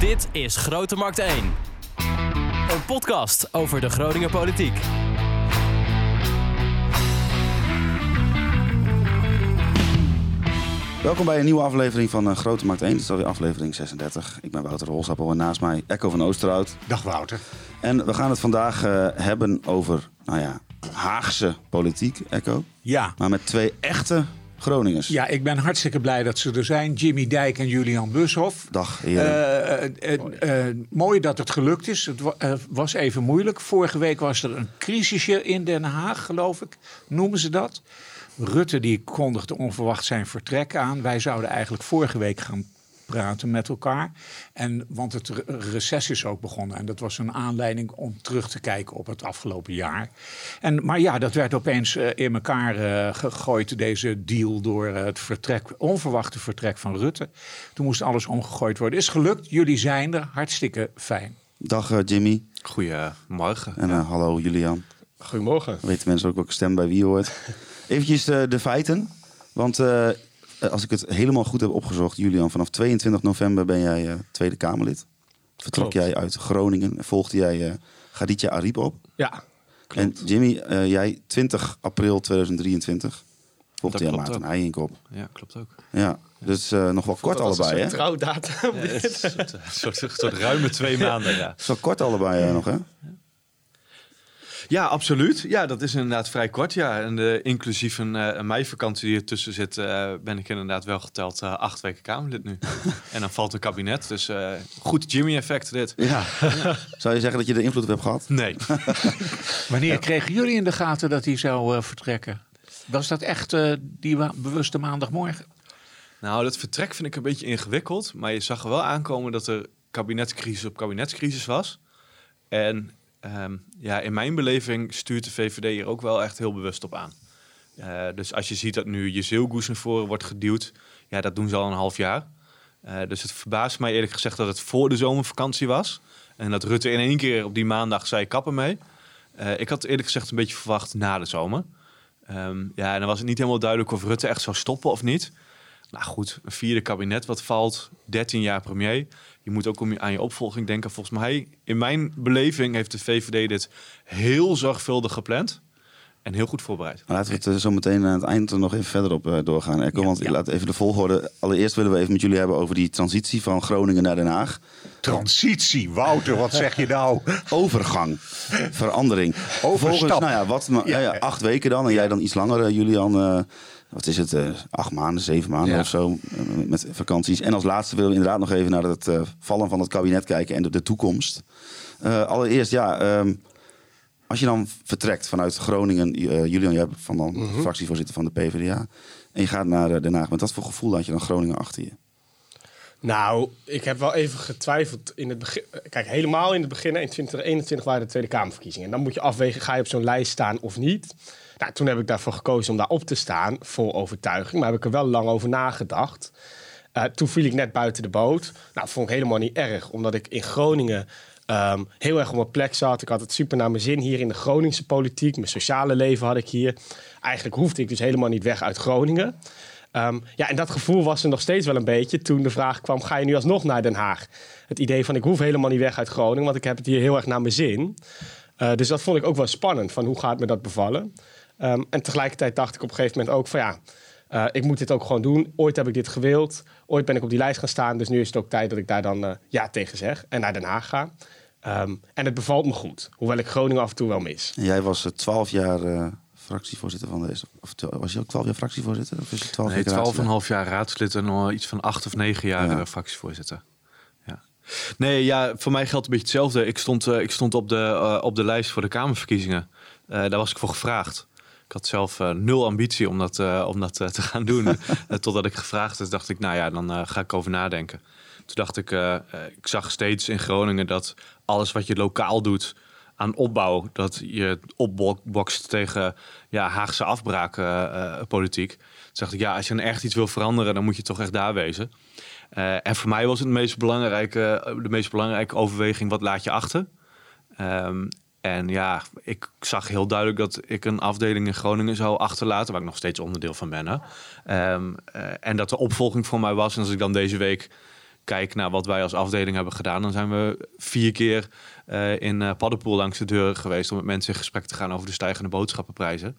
Dit is Grote Markt 1. Een podcast over de Groninger politiek. Welkom bij een nieuwe aflevering van uh, Grote Markt 1. Dit is alweer aflevering 36. Ik ben Wouter Rolsappel en naast mij Echo van Oosterhout. Dag Wouter. En we gaan het vandaag uh, hebben over, nou ja, Haagse politiek, Echo. Ja. Maar met twee echte Groningers. Ja, ik ben hartstikke blij dat ze er zijn. Jimmy Dijk en Julian Bushoff. Dag, heren. Uh, uh, mooi dat het gelukt is. Het was even moeilijk. Vorige week was er een crisisje in Den Haag, geloof ik. Noemen ze dat. Rutte die kondigde onverwacht zijn vertrek aan. Wij zouden eigenlijk vorige week gaan praten met elkaar. En, want het reces is ook begonnen. En dat was een aanleiding om terug te kijken op het afgelopen jaar. En, maar ja, dat werd opeens uh, in elkaar uh, gegooid, deze deal, door uh, het vertrek, onverwachte vertrek van Rutte. Toen moest alles omgegooid worden. Is gelukt, jullie zijn er. Hartstikke fijn. Dag Jimmy. Goedemorgen. En ja. hallo Julian. Goedemorgen. Weten mensen ook welke stem bij wie hoort. Eventjes de feiten. Want als ik het helemaal goed heb opgezocht, Julian, vanaf 22 november ben jij uh, Tweede Kamerlid. Vertrok jij uit Groningen en volgde jij uh, Gaditja Ariep op. Ja, klopt. En Jimmy, uh, jij 20 april 2023 volgde jij Maarten Heijink op. Ja, klopt ook. Ja, dus nog wel kort allebei, hè? trouwdatum. Ja, een soort, soort, soort, ruime twee maanden, ja. Zo kort allebei nog, hè? Ja, absoluut. Ja, dat is inderdaad vrij kort. Ja. En uh, inclusief een, uh, een meivakantie die ertussen zit, uh, ben ik inderdaad wel geteld acht weken Kamerlid nu. en dan valt een kabinet. Dus goed Jimmy-effect dit. Ja. ja. Zou je zeggen dat je de invloed op hebt gehad? Nee. Wanneer kregen jullie in de gaten dat hij zou vertrekken? Was dat echt die bewuste maandagmorgen? Nou, dat vertrek vind ik een beetje ingewikkeld. Maar je zag er wel aankomen dat er kabinetscrisis op kabinetscrisis was. En Um, ja, in mijn beleving stuurt de VVD hier ook wel echt heel bewust op aan. Uh, dus als je ziet dat nu je zeelgoes naar voren wordt geduwd, ja, dat doen ze al een half jaar. Uh, dus het verbaast mij eerlijk gezegd dat het voor de zomervakantie was. En dat Rutte in één keer op die maandag zei kappen mee. Uh, ik had eerlijk gezegd een beetje verwacht na de zomer. Um, ja, en dan was het niet helemaal duidelijk of Rutte echt zou stoppen of niet. Nou goed, een vierde kabinet wat valt, 13 jaar premier. Je moet ook om je, aan je opvolging denken. Volgens mij, in mijn beleving, heeft de VVD dit heel zorgvuldig gepland. En heel goed voorbereid. Maar laten we het zo meteen aan het eind er nog even verder op uh, doorgaan. Ja, want ja. laat even de volgorde. Allereerst willen we even met jullie hebben over die transitie van Groningen naar Den Haag. Transitie, Wouter, wat zeg je nou? Overgang, verandering. Volgens, nou ja, wat, ja, ja, acht weken dan. En jij dan iets langer, uh, Julian. Wat is het, uh, acht maanden, zeven maanden ja. of zo, uh, met vakanties. En als laatste willen we inderdaad nog even naar het uh, vallen van het kabinet kijken en de, de toekomst. allereerst, ja, um, als je dan vertrekt vanuit Groningen, Julian, jij bent van dan -hmm. fractievoorzitter van de PvdA, en je gaat naar Den Haag, met wat voor gevoel had je dan Groningen achter je? Nou, ik heb wel even getwijfeld in het begin. Kijk, helemaal in het begin, in 2021 waren de Tweede Kamerverkiezingen. En dan moet je afwegen, ga je op zo'n lijst staan of niet? Nou, toen heb ik daarvoor gekozen om daar op te staan, vol overtuiging. Maar heb ik er wel lang over nagedacht. Uh, toen viel ik net buiten de boot. Nou, vond ik helemaal niet erg, omdat ik in Groningen um, heel erg op mijn plek zat. Ik had het super naar mijn zin hier in de Groningse politiek. Mijn sociale leven had ik hier. Eigenlijk hoefde ik dus helemaal niet weg uit Groningen. Um, ja, en dat gevoel was er nog steeds wel een beetje toen de vraag kwam: ga je nu alsnog naar Den Haag? Het idee van ik hoef helemaal niet weg uit Groningen, want ik heb het hier heel erg naar mijn zin. Uh, dus dat vond ik ook wel spannend, van hoe gaat me dat bevallen? Um, en tegelijkertijd dacht ik op een gegeven moment ook van ja, uh, ik moet dit ook gewoon doen. Ooit heb ik dit gewild, ooit ben ik op die lijst gaan staan, dus nu is het ook tijd dat ik daar dan uh, ja tegen zeg en naar Den Haag ga. Um, en het bevalt me goed, hoewel ik Groningen af en toe wel mis. Jij was twaalf jaar fractievoorzitter van deze. Of was je ook 12 jaar fractievoorzitter? Of is het 12 nee, 12 en een half jaar raadslid en nog iets van acht of negen jaar ja. fractievoorzitter. Ja. Nee, ja, voor mij geldt een beetje hetzelfde. Ik stond, uh, ik stond op, de, uh, op de lijst voor de Kamerverkiezingen. Daar was ik voor gevraagd. Ik had zelf nul ambitie om dat, om dat te gaan doen. totdat ik gevraagd werd, dacht ik, nou ja, dan ga ik over nadenken. Toen dacht ik, ik zag steeds in Groningen dat alles wat je lokaal doet aan opbouw. Dat je opbokst tegen ja, Haagse afbraakpolitiek. Uh, Toen dacht ik, ja, als je dan echt iets wil veranderen, dan moet je toch echt daar wezen. Uh, en voor mij was het meest belangrijke, de meest belangrijke overweging, wat laat je achter? Um, en ja, ik zag heel duidelijk dat ik een afdeling in Groningen zou achterlaten, waar ik nog steeds onderdeel van ben. Hè? Uh, en dat de opvolging voor mij was. En als ik dan deze week kijk naar wat wij als afdeling hebben gedaan, dan zijn we vier keer uh, in uh, Paddenpoel langs de deur geweest om met mensen in gesprek te gaan over de stijgende boodschappenprijzen.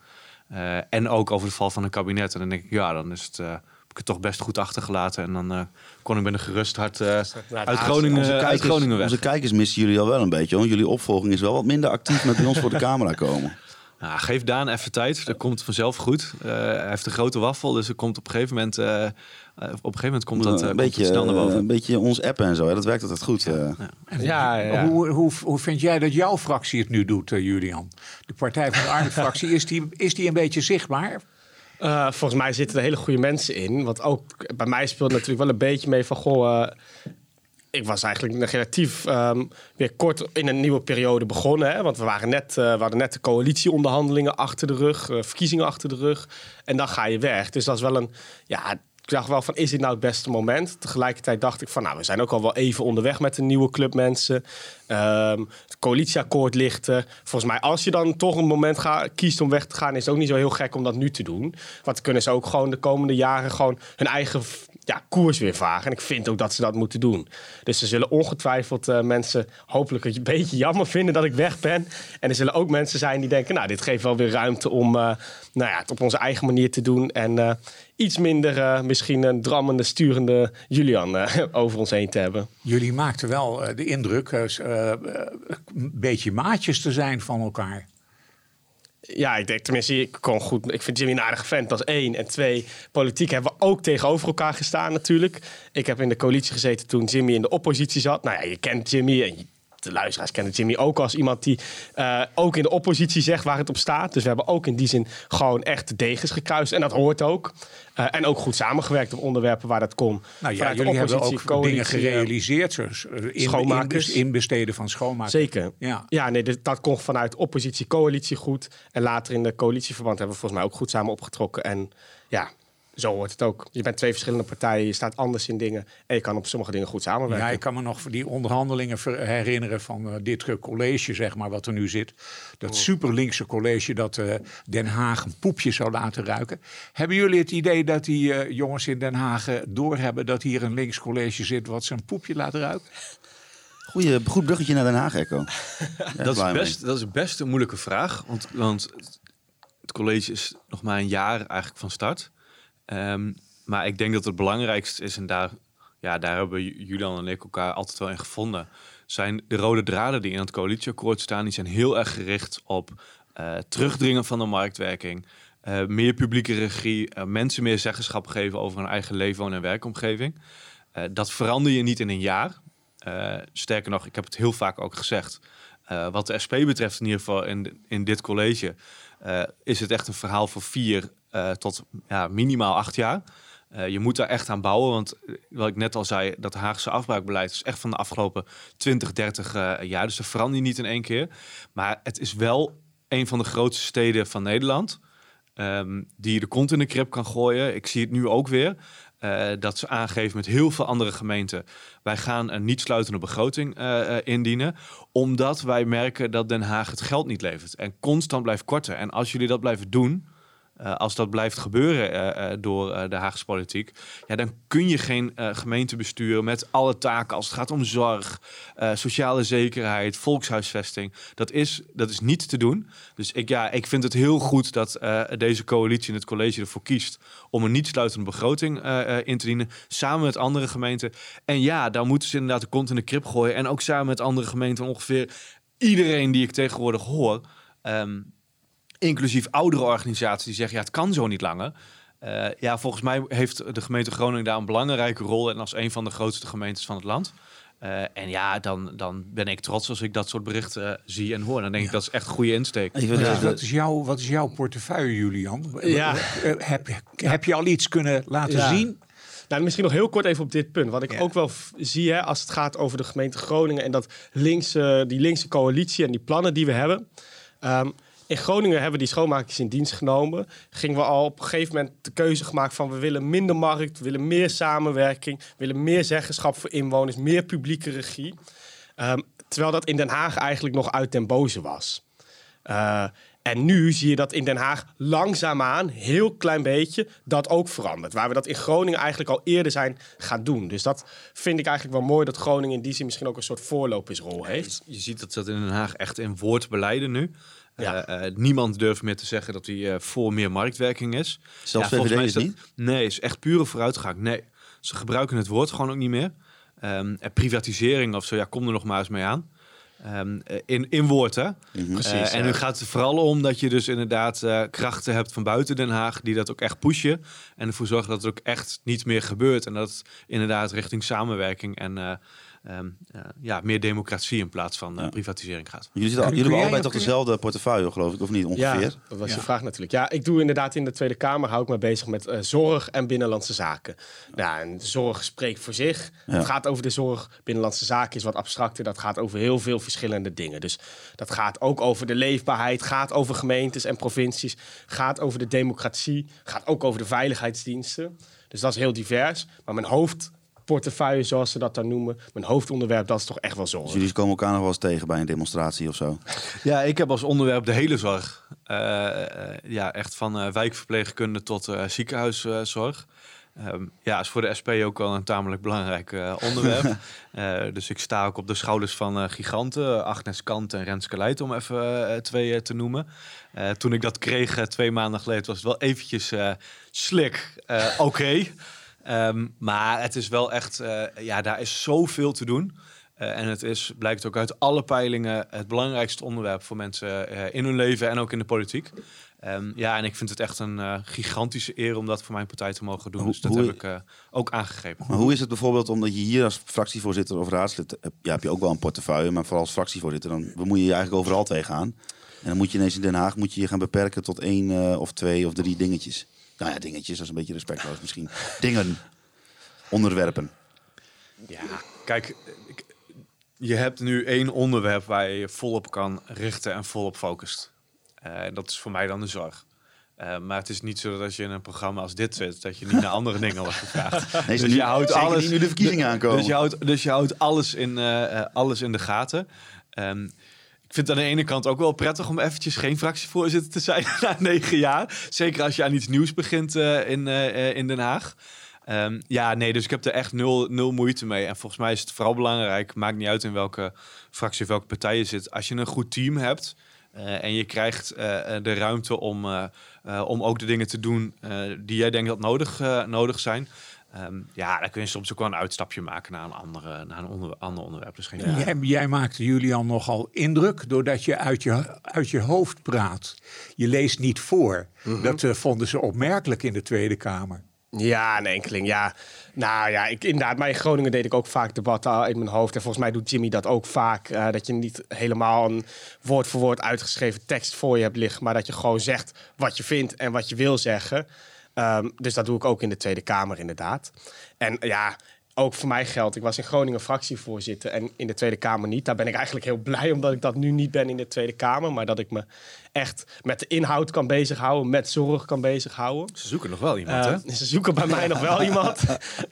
Uh, en ook over de val van een kabinet. En dan denk ik, ja, dan is het, heb ik het toch best goed achtergelaten. En dan kon ik met een gerust hart uit, Groningen, onze kijkers, uit Groningen weg. Onze kijkers missen jullie al wel een beetje. Want jullie opvolging is wel wat minder actief met bij ons voor de camera komen. Nou, geef Daan even tijd. Dat komt vanzelf goed. Hij heeft een grote waffel, dus er komt op een gegeven moment, op een gegeven moment komt dat een beetje, snel naar boven. Een beetje ons appen en zo. Hè? Dat werkt altijd goed. Ja. ja. ja hoe, hoe, hoe vind jij dat jouw fractie het nu doet, Julian? De Partij van de Arbeid-fractie, is die, is die een beetje zichtbaar? Uh, volgens mij zitten er hele goede mensen in. Want ook bij mij speelt natuurlijk wel een beetje mee van... Goh, ik was eigenlijk relatief um, weer kort in een nieuwe periode begonnen. Hè? Want we, waren net, uh, we hadden net de coalitieonderhandelingen achter de rug, uh, verkiezingen achter de rug. En dan ga je weg. Dus dat is wel een. Ja, dacht wel van, is dit nou het beste moment? Tegelijkertijd dacht ik van, nou, we zijn ook al wel even onderweg met de nieuwe clubmensen. Um, het coalitieakkoord ligt Volgens mij, als je dan toch een moment kiest om weg te gaan... is het ook niet zo heel gek om dat nu te doen. Want kunnen ze ook gewoon de komende jaren... gewoon hun eigen ja, koers weer varen. En ik vind ook dat ze dat moeten doen. Dus er zullen ongetwijfeld uh, mensen hopelijk een beetje jammer vinden dat ik weg ben. En er zullen ook mensen zijn die denken, nou, dit geeft wel weer ruimte om uh, nou ja, het op onze eigen manier te doen. En uh, iets minder misschien een drammende, sturende Julian over ons heen te hebben. Jullie maakten wel de indruk een beetje maatjes te zijn van elkaar. Ja, ik denk tenminste, ik kon goed. Ik vind Jimmy een aardige vent, dat is één. En twee, politiek hebben we ook tegenover elkaar gestaan natuurlijk. Ik heb in de coalitie gezeten toen Jimmy in de oppositie zat. Nou ja, je kent Jimmy en de luisteraars kennen Jimmy ook als iemand die uh, ook in de oppositie zegt waar het op staat. Dus we hebben ook in die zin gewoon echt de degens gekruist. En dat hoort ook. Uh, en ook goed samengewerkt op onderwerpen waar dat kon. Nou ja, jullie hebben ook dingen gerealiseerd. Zoals in, schoonmakers. inbesteden van schoonmakers. Zeker. Ja, ja nee, dat kon vanuit oppositie-coalitie goed. En later in de coalitieverband hebben we volgens mij ook goed samen opgetrokken. En ja, zo hoort het ook. Je bent twee verschillende partijen, je staat anders in dingen en je kan op sommige dingen goed samenwerken. Ja, ik kan me nog die onderhandelingen herinneren van uh, dit college, zeg maar, wat er nu zit. Dat oh. superlinkse college dat uh, Den Haag een poepje zou laten ruiken. Hebben jullie het idee dat die uh, jongens in Den Haag doorhebben dat hier een links college zit wat zijn poepje laat ruiken? Goeie, goed bruggetje naar Den Haag, Echo. dat, is best, dat is best een moeilijke vraag, want, want het college is nog maar een jaar eigenlijk van start. Um, maar ik denk dat het belangrijkste is, en daar, ja, daar hebben Julian en ik elkaar altijd wel in gevonden, zijn de rode draden die in het coalitieakkoord staan. Die zijn heel erg gericht op uh, terugdringen van de marktwerking, uh, meer publieke regie, uh, mensen meer zeggenschap geven over hun eigen leven en werkomgeving. dat verander je niet in een jaar. sterker nog, ik heb het heel vaak ook gezegd. wat de SP betreft, in ieder geval in, in dit college, is het echt een verhaal voor vier uh, tot ja, minimaal acht jaar. Uh, je moet daar echt aan bouwen, want eh, wat ik net al zei, dat Haagse afbraakbeleid is echt van de afgelopen 20, 30 uh, jaar. Dus dat verander je niet in één keer. Maar het is wel een van de grootste steden van Nederland. Um, die de kont in de krip kan gooien. Ik zie het nu ook weer. Dat ze aangeven met heel veel andere gemeenten. Wij gaan een niet sluitende begroting indienen. Omdat wij merken dat Den Haag het geld niet levert. En constant blijft korten. En als jullie dat blijven doen uh, als dat blijft gebeuren uh, uh, door de Haagse politiek, ja, dan kun je geen gemeente besturen met alle taken als het gaat om zorg, sociale zekerheid, volkshuisvesting. Dat is, dat is niet te doen. Dus ik, ja, ik vind het heel goed dat deze coalitie en het college ervoor kiest om een niet sluitende begroting in te dienen, samen met andere gemeenten. En ja, dan moeten ze inderdaad de kont in de krip gooien. En ook samen met andere gemeenten ongeveer iedereen die ik tegenwoordig hoor. Um, inclusief oudere organisaties die zeggen, ja, het kan zo niet langer. Uh, ja, volgens mij heeft de gemeente Groningen daar een belangrijke rol en als een van de grootste gemeentes van het land. Uh, en ja, dan, dan ben ik trots als ik dat soort berichten uh, zie en hoor. Dan denk ik dat is echt een goede insteek. Ja. Wat, is jouw, wat is jouw portefeuille, Julian? Ja. Heb, heb je al iets kunnen laten ja. zien? Nou, misschien nog heel kort even op dit punt. Wat ik ook wel zie hè, als het gaat over de gemeente Groningen en dat linkse, die linkse coalitie en die plannen die we hebben. Um, in Groningen hebben we die schoonmakers in dienst genomen. Gingen we al op een gegeven moment de keuze gemaakt van we willen minder markt, we willen meer samenwerking, we willen meer zeggenschap voor inwoners, meer publieke regie. Um, terwijl dat in Den Haag eigenlijk nog uit den boze was. Uh, En nu zie je dat in Den Haag langzaamaan, heel klein beetje, dat ook verandert. Waar we dat in Groningen eigenlijk al eerder zijn gaan doen. Dus dat vind ik eigenlijk wel mooi dat Groningen in die zin misschien ook een soort voorlopersrol heeft. Je ziet dat dat in Den Haag echt in woord beleiden nu. Ja. Uh, niemand durft meer te zeggen dat hij uh, voor meer marktwerking is. Zelfs ja, VVD is dat, niet? Nee, is echt pure vooruitgang. Nee, ze gebruiken het woord gewoon ook niet meer. Um, privatisering of zo, ja, kom er nog maar eens mee aan. Um, in, in woord, hè? Mhm. Precies, en nu gaat het vooral om dat je dus inderdaad uh, krachten hebt van buiten Den Haag... die dat ook echt pushen en ervoor zorgen dat het ook echt niet meer gebeurt. En dat inderdaad richting samenwerking en... Uh, um, uh, ja, meer democratie in plaats van uh, ja. privatisering gaat. Jullie, zitten, jullie hebben allebei toch dezelfde portefeuille, geloof ik, of niet ongeveer? Ja, dat was ja. je vraag natuurlijk. Ja, ik doe inderdaad in de Tweede Kamer, hou ik me bezig met uh, zorg en binnenlandse zaken. Ja, en de zorg spreekt voor zich. Het gaat over de zorg. Binnenlandse zaken is wat abstracter. Dat gaat over heel veel verschillende dingen. Dus dat gaat ook over de leefbaarheid, gaat over gemeentes en provincies, gaat over de democratie, gaat ook over de veiligheidsdiensten. Dus dat is heel divers. Maar mijn hoofd portefeuille, zoals ze dat dan noemen. Mijn hoofdonderwerp, dat is toch echt wel zorg. Dus jullie komen elkaar nog wel eens tegen bij een demonstratie of zo? Ja, ik heb als onderwerp de hele zorg. Uh, uh, ja, echt van uh, wijkverpleegkunde tot ziekenhuiszorg. Um, ja, is voor de SP ook wel een tamelijk belangrijk onderwerp. dus ik sta ook op de schouders van giganten. Agnes Kant en Renske Leijt, om even twee te noemen. toen ik dat kreeg twee maanden geleden, was het wel eventjes slik. Oké. Okay. Um, maar het is wel echt, uh, ja, daar is zoveel te doen. Uh, en het is, blijkt ook uit alle peilingen, het belangrijkste onderwerp voor mensen uh, in hun leven en ook in de politiek. Um, ja, en ik vind het echt een gigantische eer om dat voor mijn partij te mogen doen. Dus dat hoe, heb ik ook aangegeven. Maar hoe is het bijvoorbeeld omdat je hier als fractievoorzitter of raadslid, ja, heb je ook wel een portefeuille, maar vooral als fractievoorzitter, dan bemoei je je eigenlijk overal tegenaan. En dan moet je ineens in Den Haag moet je je gaan beperken tot één of twee of drie dingetjes. Nou ja, dingetjes, dat is een beetje respectloos misschien. Dingen, onderwerpen. Ja, kijk, je hebt nu één onderwerp waar je je volop kan richten en volop focust. Uh, dat is voor mij dan de zorg. Uh, maar het is niet zo dat als je in een programma als dit zit, dat je niet naar andere dingen wordt gevraagd. Nee, dus nu, je houdt alles. nu de verkiezingen aankomen. Dus je houdt, dus je houdt alles, in, uh, alles in de gaten. Um, ik vind het aan de ene kant ook wel prettig om eventjes geen fractievoorzitter te zijn na negen jaar. Zeker als je aan iets nieuws begint uh, in, uh, in Den Haag. Um, ja, nee, dus ik heb er echt nul, nul moeite mee. En volgens mij is het vooral belangrijk, maakt niet uit in welke fractie of welke partij je zit. Als je een goed team hebt uh, en je krijgt de ruimte om, om ook de dingen te doen die jij denkt dat nodig, nodig zijn Um, ja, dan kun je soms ook wel een uitstapje maken naar een, andere, naar een onder, ander onderwerp. Dus geen ja. jij, jij maakte Julian nogal indruk doordat je uit je, uit je hoofd praat. Je leest niet voor. Mm -hmm. Dat uh, vonden ze opmerkelijk in de Tweede Kamer. Ja, een enkeling, ja. Nou ja, ik, inderdaad, maar in Groningen deed ik ook vaak debatten in mijn hoofd. En volgens mij doet Jimmy dat ook vaak. Uh, dat je niet helemaal een woord voor woord uitgeschreven tekst voor je hebt liggen. Maar dat je gewoon zegt wat je vindt en wat je wil zeggen. Um, dus dat doe ik ook in de Tweede Kamer inderdaad. En ja, ook voor mij geldt, ik was in Groningen fractievoorzitter en in de Tweede Kamer niet. Daar ben ik eigenlijk heel blij omdat ik dat nu niet ben in de Tweede Kamer. Maar dat ik me echt met de inhoud kan bezighouden, met zorg kan bezighouden. Ze zoeken nog wel iemand, uh, hè? Ze zoeken bij mij nog wel iemand.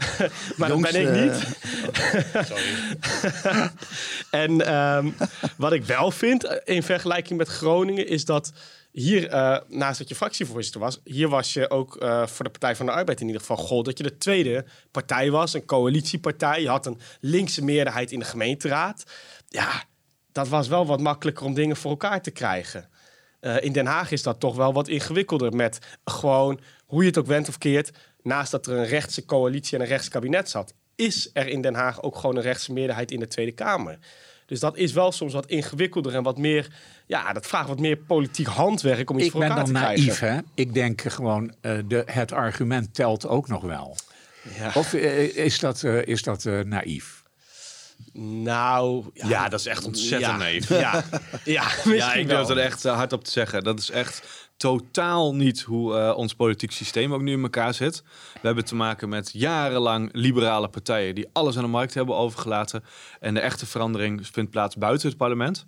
maar Jongs, dat ben ik niet. Sorry. en um, wat ik wel vind in vergelijking met Groningen is dat hier, uh, naast dat je fractievoorzitter was, hier was je ook uh, voor de Partij van de Arbeid in ieder geval gold dat je de tweede partij was, een coalitiepartij. Je had een linkse meerderheid in de gemeenteraad. Ja, dat was wel wat makkelijker om dingen voor elkaar te krijgen. Uh, in Den Haag is dat toch wel wat ingewikkelder met gewoon, hoe je het ook went of keert, naast dat er een rechtse coalitie en een rechts kabinet zat, is er in Den Haag ook gewoon een rechtse meerderheid in de Tweede Kamer. Dus dat is wel soms wat ingewikkelder en wat meer. Ja, dat vraagt wat meer politiek handwerk om iets ik voor elkaar te krijgen. Ik ben dan naïef, hè? Ik denk gewoon, uh, de, het argument telt ook nog wel. Ja. Of uh, is dat, uh, is dat naïef? Nou, ja, ja, dat is echt ontzettend ja. naïef. Ja, ja, ja ik durf er echt hard op te zeggen. Dat is echt totaal niet hoe uh, ons politiek systeem ook nu in elkaar zit. We hebben te maken met jarenlang liberale partijen die alles aan de markt hebben overgelaten. En de echte verandering vindt plaats buiten het parlement.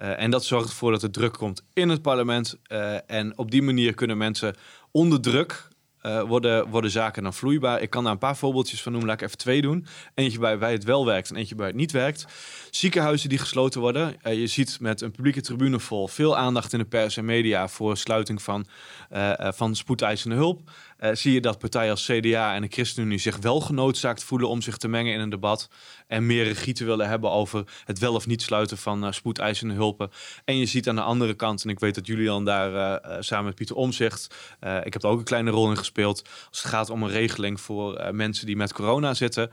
Uh, en dat zorgt ervoor dat er druk komt in het parlement. Uh, en op die manier kunnen mensen onder druk eh, worden, worden zaken dan vloeibaar. Ik kan daar een paar voorbeeldjes van noemen. Laat ik even twee doen. Eentje bij het wel werkt en eentje bij het niet werkt. Ziekenhuizen die gesloten worden. Uh, je ziet met een publieke tribune vol veel aandacht in de pers en media voor sluiting van, uh, van spoedeisende hulp. Zie je dat partijen als CDA en de ChristenUnie zich wel genoodzaakt voelen om zich te mengen in een debat. En meer regie te willen hebben over het wel of niet sluiten van spoedeisende hulpen. En je ziet aan de andere kant, en ik weet dat Julian daar samen met Pieter Omzicht, ik heb er ook een kleine rol in gespeeld. Als het gaat om een regeling voor mensen die met corona zitten,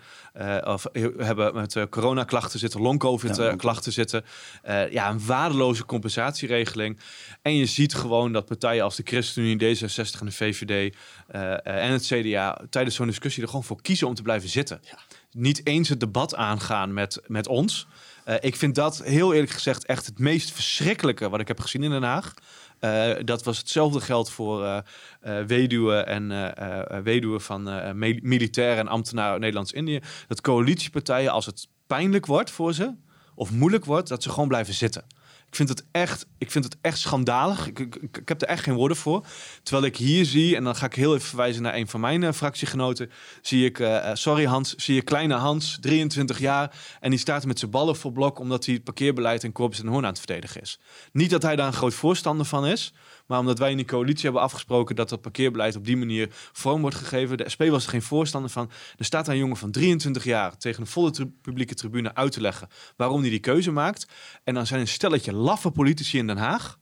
of hebben met coronaklachten zitten, long COVID-klachten zitten. Uh, ja, een waardeloze compensatieregeling. En je ziet gewoon dat partijen als de ChristenUnie, D66 en de VVD uh, eh, en het CDA tijdens zo'n discussie er gewoon voor kiezen om te blijven zitten. Ja. Niet eens het debat aangaan met, met ons. Uh, ik vind dat heel eerlijk gezegd echt het meest verschrikkelijke wat ik heb gezien in Den Haag. Uh, dat was hetzelfde geld voor uh, uh, weduwen en weduwen van militairen en ambtenaren Nederlands-Indië. Dat coalitiepartijen, als het pijnlijk wordt voor ze, of moeilijk wordt, dat ze gewoon blijven zitten. Ik vind het echt, ik vind het echt schandalig. Ik, ik, heb er echt geen woorden voor. Terwijl ik hier zie, en dan ga ik heel even verwijzen naar een van mijn uh, fractiegenoten. Zie ik, uh, sorry Hans, zie je kleine Hans, 23 jaar. En die staat met zijn ballen voor blok omdat hij het parkeerbeleid en Korps en Hoorn aan het verdedigen is. Niet dat hij daar een groot voorstander van is. Maar omdat wij in die coalitie hebben afgesproken dat het parkeerbeleid op die manier vorm wordt gegeven. De SP was er geen voorstander van. Er staat een jongen van 23 jaar tegen een volle publieke tribune uit te leggen waarom hij die keuze maakt. En dan zijn een stelletje laffe politici in Den Haag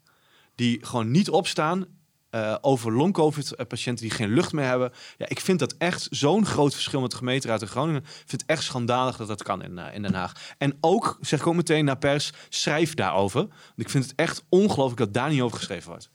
die gewoon niet opstaan uh, over long-covid-patiënten die geen lucht meer hebben. Ja, ik vind dat echt zo'n groot verschil met de gemeenteraad in Groningen. Ik vind het echt schandalig dat dat kan in, uh, in Den Haag. En ook, zeg ik ook meteen naar pers, schrijf daarover. Want ik vind het echt ongelooflijk dat daar niet over geschreven wordt.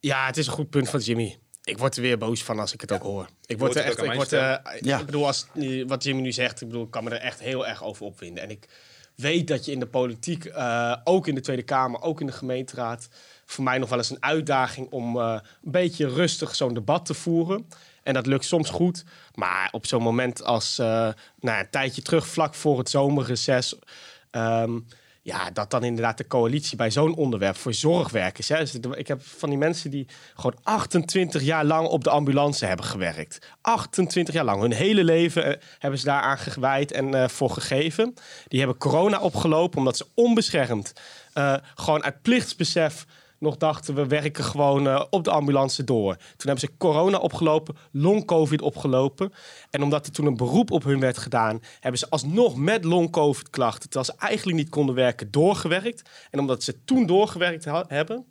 Ja, het is een goed punt van Jimmy. Ik word er weer boos van als ik het ook hoor. Ik word er echt. Ik, word, uh, ja. ik bedoel, als, wat Jimmy nu zegt, ik bedoel, ik kan me er echt heel erg over opwinden. En ik weet dat je in de politiek, uh, ook in de Tweede Kamer, ook in de gemeenteraad, voor mij nog wel eens een uitdaging om uh, een beetje rustig zo'n debat te voeren. En dat lukt soms goed. Maar op zo'n moment als nou, een tijdje terug, vlak voor het zomerreces. Um, ja, dat dan inderdaad de coalitie bij zo'n onderwerp voor zorgwerkers. Hè. Dus ik heb van die mensen die gewoon 28 jaar lang op de ambulance hebben gewerkt. 28 jaar lang. Hun hele leven uh, hebben ze daaraan gewijd en uh, voor gegeven. Die hebben corona opgelopen omdat ze onbeschermd, uh, gewoon uit plichtsbesef nog dachten we werken gewoon uh, op de ambulance door. Toen hebben ze corona opgelopen, long-covid opgelopen. En omdat er toen een beroep op hun werd gedaan, hebben ze alsnog met long-covid klachten, terwijl ze eigenlijk niet konden werken, doorgewerkt. En omdat ze toen doorgewerkt hebben,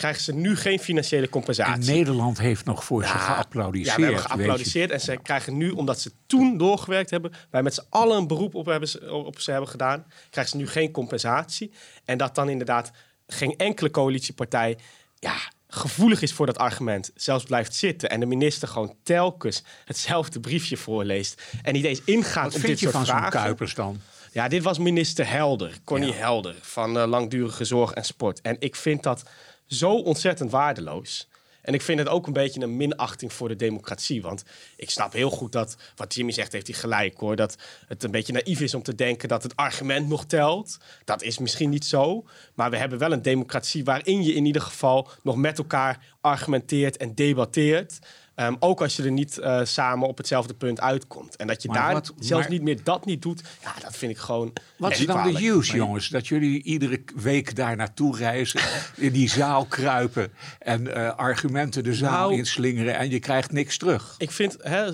krijgen ze nu geen financiële compensatie. En Nederland heeft nog voor ze geapplaudiseerd. Ja, we hebben geapplaudiseerd. En ze krijgen nu, omdat ze toen doorgewerkt hebben... wij met z'n allen een beroep op, hebben, op ze hebben gedaan... krijgen ze nu geen compensatie. En dat dan inderdaad geen enkele coalitiepartij ja, gevoelig is voor dat argument, zelfs blijft zitten en de minister gewoon telkens hetzelfde briefje voorleest en niet eens ingaat op dit soort van vragen. Kuipers dan? Ja, dit was minister Helder, Connie Helder van uh, Langdurige Zorg en Sport. En ik vind dat zo ontzettend waardeloos. En ik vind het ook een beetje een minachting voor de democratie. Want ik snap heel goed dat, wat Jimmy zegt, heeft hij gelijk hoor. Dat het een beetje naïef is om te denken dat het argument nog telt. Dat is misschien niet zo. Maar we hebben wel een democratie waarin je in ieder geval nog met elkaar argumenteert en debatteert. Um, ook als je er niet uh, samen op hetzelfde punt uitkomt. En dat je maar daar wat, zelfs maar, niet meer dat niet doet. Ja, dat vind ik gewoon. Wat is dan de use, jongens? Dat jullie iedere week daar naartoe reizen. in die zaal kruipen. En uh, argumenten de zaal nou, inslingeren. En je krijgt niks terug. Ik vind. Hè,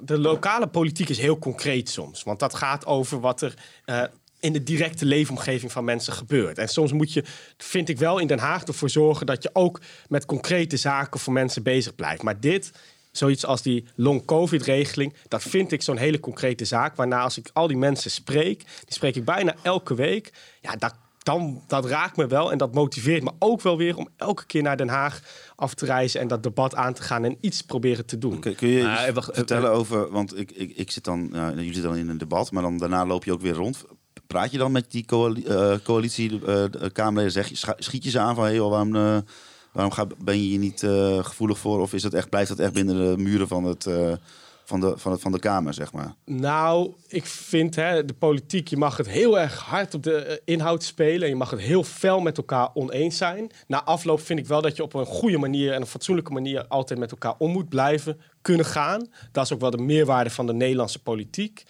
de lokale politiek is heel concreet soms. Want dat gaat over wat er. Uh, in de directe leefomgeving van mensen gebeurt. En soms moet je, vind ik wel, in Den Haag ervoor zorgen dat je ook met concrete zaken voor mensen bezig blijft. Maar dit, zoiets als die long-covid-regeling, dat vind ik zo'n hele concrete zaak. Waarna als ik al die mensen spreek, die spreek ik bijna elke week. Ja, dat, dan, dat raakt me wel en dat motiveert me ook wel weer om elke keer naar Den Haag af te reizen en dat debat aan te gaan en iets proberen te doen. kun je ah, vertellen over, want ik, ik, ik zit dan, ja, jullie zitten dan in een debat, maar dan daarna loop je ook weer rond praat je dan met die coalitie, uh, coalitie uh, Kamerleden? Zeg schiet je ze aan van hey, waarom, uh, waarom ga, ben je hier niet gevoelig voor? Of is dat echt, blijft dat echt binnen de muren van het, van de, van, de, van de Kamer, zeg maar? Nou, ik vind hè, de politiek, je mag het heel erg hard op de eh, inhoud spelen. Je mag het heel fel met elkaar oneens zijn. Na afloop vind ik wel dat je op een goede manier en een fatsoenlijke manier altijd met elkaar om moet blijven kunnen gaan. Dat is ook wel de meerwaarde van de Nederlandse politiek.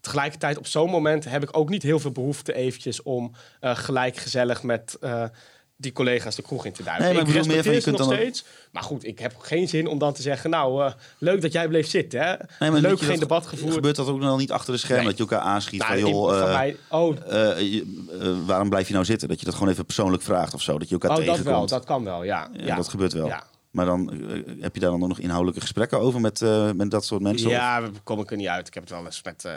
Tegelijkertijd, op zo'n moment heb ik ook niet heel veel behoefte eventjes om uh, gelijk gezellig met... Uh, die collega's de kroeg in te duiken. Nee, maar ik bedoel, meer van, je ze kunt nog steeds. Maar goed, ik heb geen zin om dan te zeggen... nou, eh, leuk dat jij bleef zitten. Hè? Nee, maar leuk, dat geen dat- debat gevoerd. Gebeurt dat ook nog niet achter de schermen? Nee. Dat je elkaar aanschiet Nou, van, in- joh, van eh, mij, oh, eh, eh, waarom blijf je nou zitten? Dat je dat gewoon even persoonlijk vraagt of zo. Dat je elkaar oh, dat tegenkomt. wel, dat kan wel, ja. Ja, ja. Dat gebeurt wel. Ja. Maar dan eh, heb je daar dan nog inhoudelijke gesprekken over met, eh, met dat soort mensen? Ja, we komen er niet uit. Ik heb het wel eens met eh,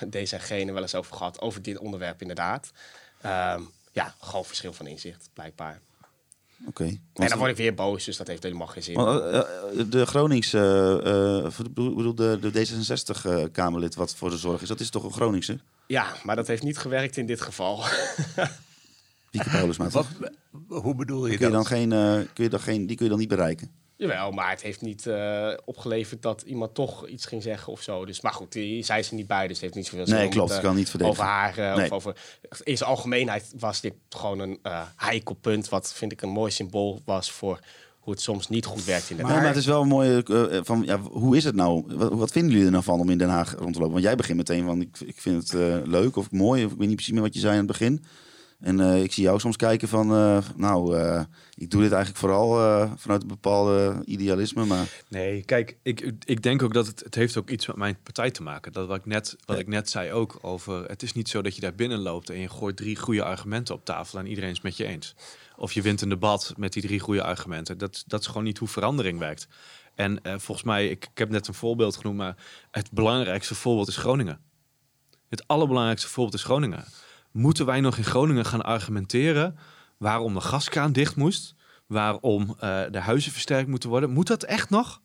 deze en gene wel eens over gehad. Over dit onderwerp inderdaad. Ehm, ja, gewoon verschil van inzicht, blijkbaar. Oké. En dan word ik weer boos, dus dat heeft helemaal geen zin. want, eh, eh, de Gronings, eh, eh, ik bedoel de, de D66-Kamerlid wat voor de zorg is, dat is toch een Groningse? Ja, maar dat heeft niet gewerkt in dit geval. Wieke Paulusma? Hoe bedoel je Kun je dan dat? geen, eh, kun je dan geen, die kun je dan niet bereiken? Jawel, maar het heeft niet eh, opgeleverd dat iemand toch iets ging zeggen of zo. Dus, maar goed, die zei ze niet bij, dus het heeft niet zoveel zin Nee, klopt, het, eh, kan niet verdedigen. Over haar, eh, Nee. of over... In zijn algemeenheid was dit gewoon een eh heikel punt... wat vind ik een mooi symbool was voor hoe het soms niet goed werkt in de Nee, maar het is wel een mooie. van, ja, hoe is het nou? Wat, wat vinden jullie er nou van om in Den Haag rond te lopen? Want jij begint meteen van: ik, ik vind het eh, leuk of mooi. Of ik weet niet precies meer wat je zei aan het begin. En eh, ik zie jou soms kijken van: eh, nou, eh, ik doe dit eigenlijk vooral vanuit een bepaalde idealisme. Maar Nee, kijk, ik, ik denk ook dat het, het heeft ook iets met mijn partij te maken. Dat wat ik net, wat Ja. ik net zei ook over, het is niet zo dat je daar binnen loopt en je gooit drie goede argumenten op tafel en iedereen is met je eens. Of je wint een debat met die drie goede argumenten. Dat, dat is gewoon niet hoe verandering werkt. En volgens mij, ik, ik heb net een voorbeeld genoemd, maar het belangrijkste voorbeeld is Groningen. Het allerbelangrijkste voorbeeld is Groningen. Moeten wij nog in Groningen gaan argumenteren waarom de gaskraan dicht moest? Waarom eh, de huizen versterkt moeten worden? Moet dat echt nog?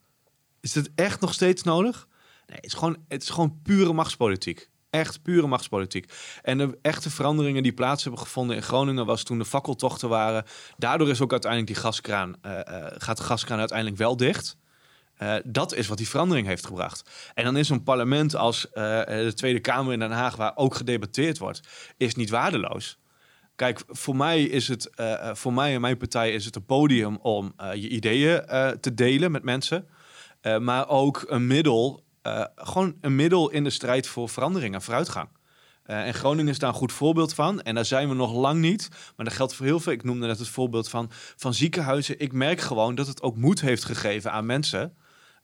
Is het echt nog steeds nodig? Nee, het is gewoon, het is gewoon pure machtspolitiek. Echt pure machtspolitiek. En de echte veranderingen die plaats hebben gevonden in Groningen was toen de fakkeltochten waren. Daardoor is ook uiteindelijk die gaskraan, eh, eh, gaat de gaskraan uiteindelijk wel dicht. Eh, dat is wat die verandering heeft gebracht. En dan is zo'n parlement als eh, de Tweede Kamer in Den Haag, waar ook gedebatteerd wordt, is niet waardeloos. Kijk, voor mij is het, eh, voor mij en mijn partij is het een podium om je ideeën te delen met mensen. Maar ook een middel, gewoon een middel in de strijd voor verandering en vooruitgang. En Groningen is daar een goed voorbeeld van. En daar zijn we nog lang niet. Maar dat geldt voor heel veel. Ik noemde net het voorbeeld van, van ziekenhuizen. Ik merk gewoon dat het ook moed heeft gegeven aan mensen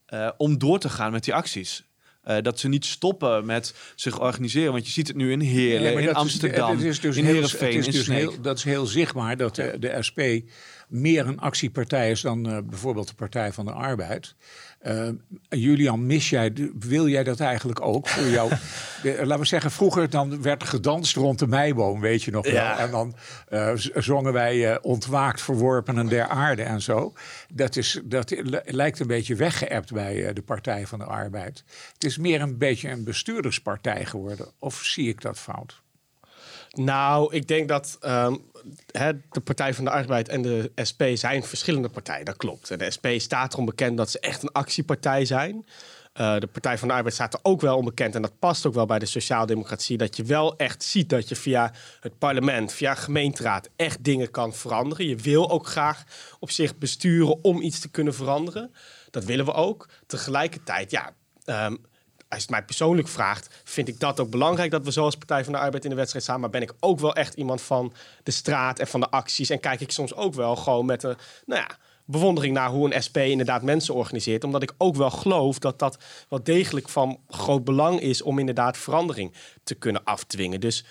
eh, om door te gaan met die acties. Eh, dat ze niet stoppen met zich organiseren. Want je ziet het nu in Heerlen, Nee, in is- Amsterdam, is dus in Heerenveen, is dus heel, Dat is heel zichtbaar dat de, de SP meer een actiepartij is dan eh, bijvoorbeeld de Partij van de Arbeid. Eh, Julian, mis jij, wil jij dat eigenlijk ook voor jou? De- laten we zeggen, vroeger dan werd er gedanst rond de meiboom, weet je nog wel. En dan eh, zongen wij eh, ontwaakt, verworpenen der aarde en zo. Dat, is, dat li- lijkt een beetje weggeëpt bij eh, de Partij van de Arbeid. Het is meer een beetje een bestuurderspartij geworden. Of zie ik dat fout? Nou, ik denk dat ehm, de Partij van de Arbeid en de SP zijn verschillende partijen. Dat klopt. En de SP staat erom bekend dat ze echt een actiepartij zijn. Eh, de Partij van de Arbeid staat er ook wel onbekend. En dat past ook wel bij de sociaaldemocratie. Dat je wel echt ziet dat je via het parlement, via gemeenteraad, echt dingen kan veranderen. Je wil ook graag op zich besturen om iets te kunnen veranderen. Dat willen we ook. Tegelijkertijd, ja. ehm, als je het mij persoonlijk vraagt, vind ik dat ook belangrijk dat we zoals Partij van de Arbeid in de wedstrijd staan. Maar ben ik ook wel echt iemand van de straat en van de acties. En kijk ik soms ook wel gewoon met een, nou ja, bewondering naar hoe een SP inderdaad mensen organiseert. Omdat ik ook wel geloof dat dat wel degelijk van groot belang is om inderdaad verandering te kunnen afdwingen. Dus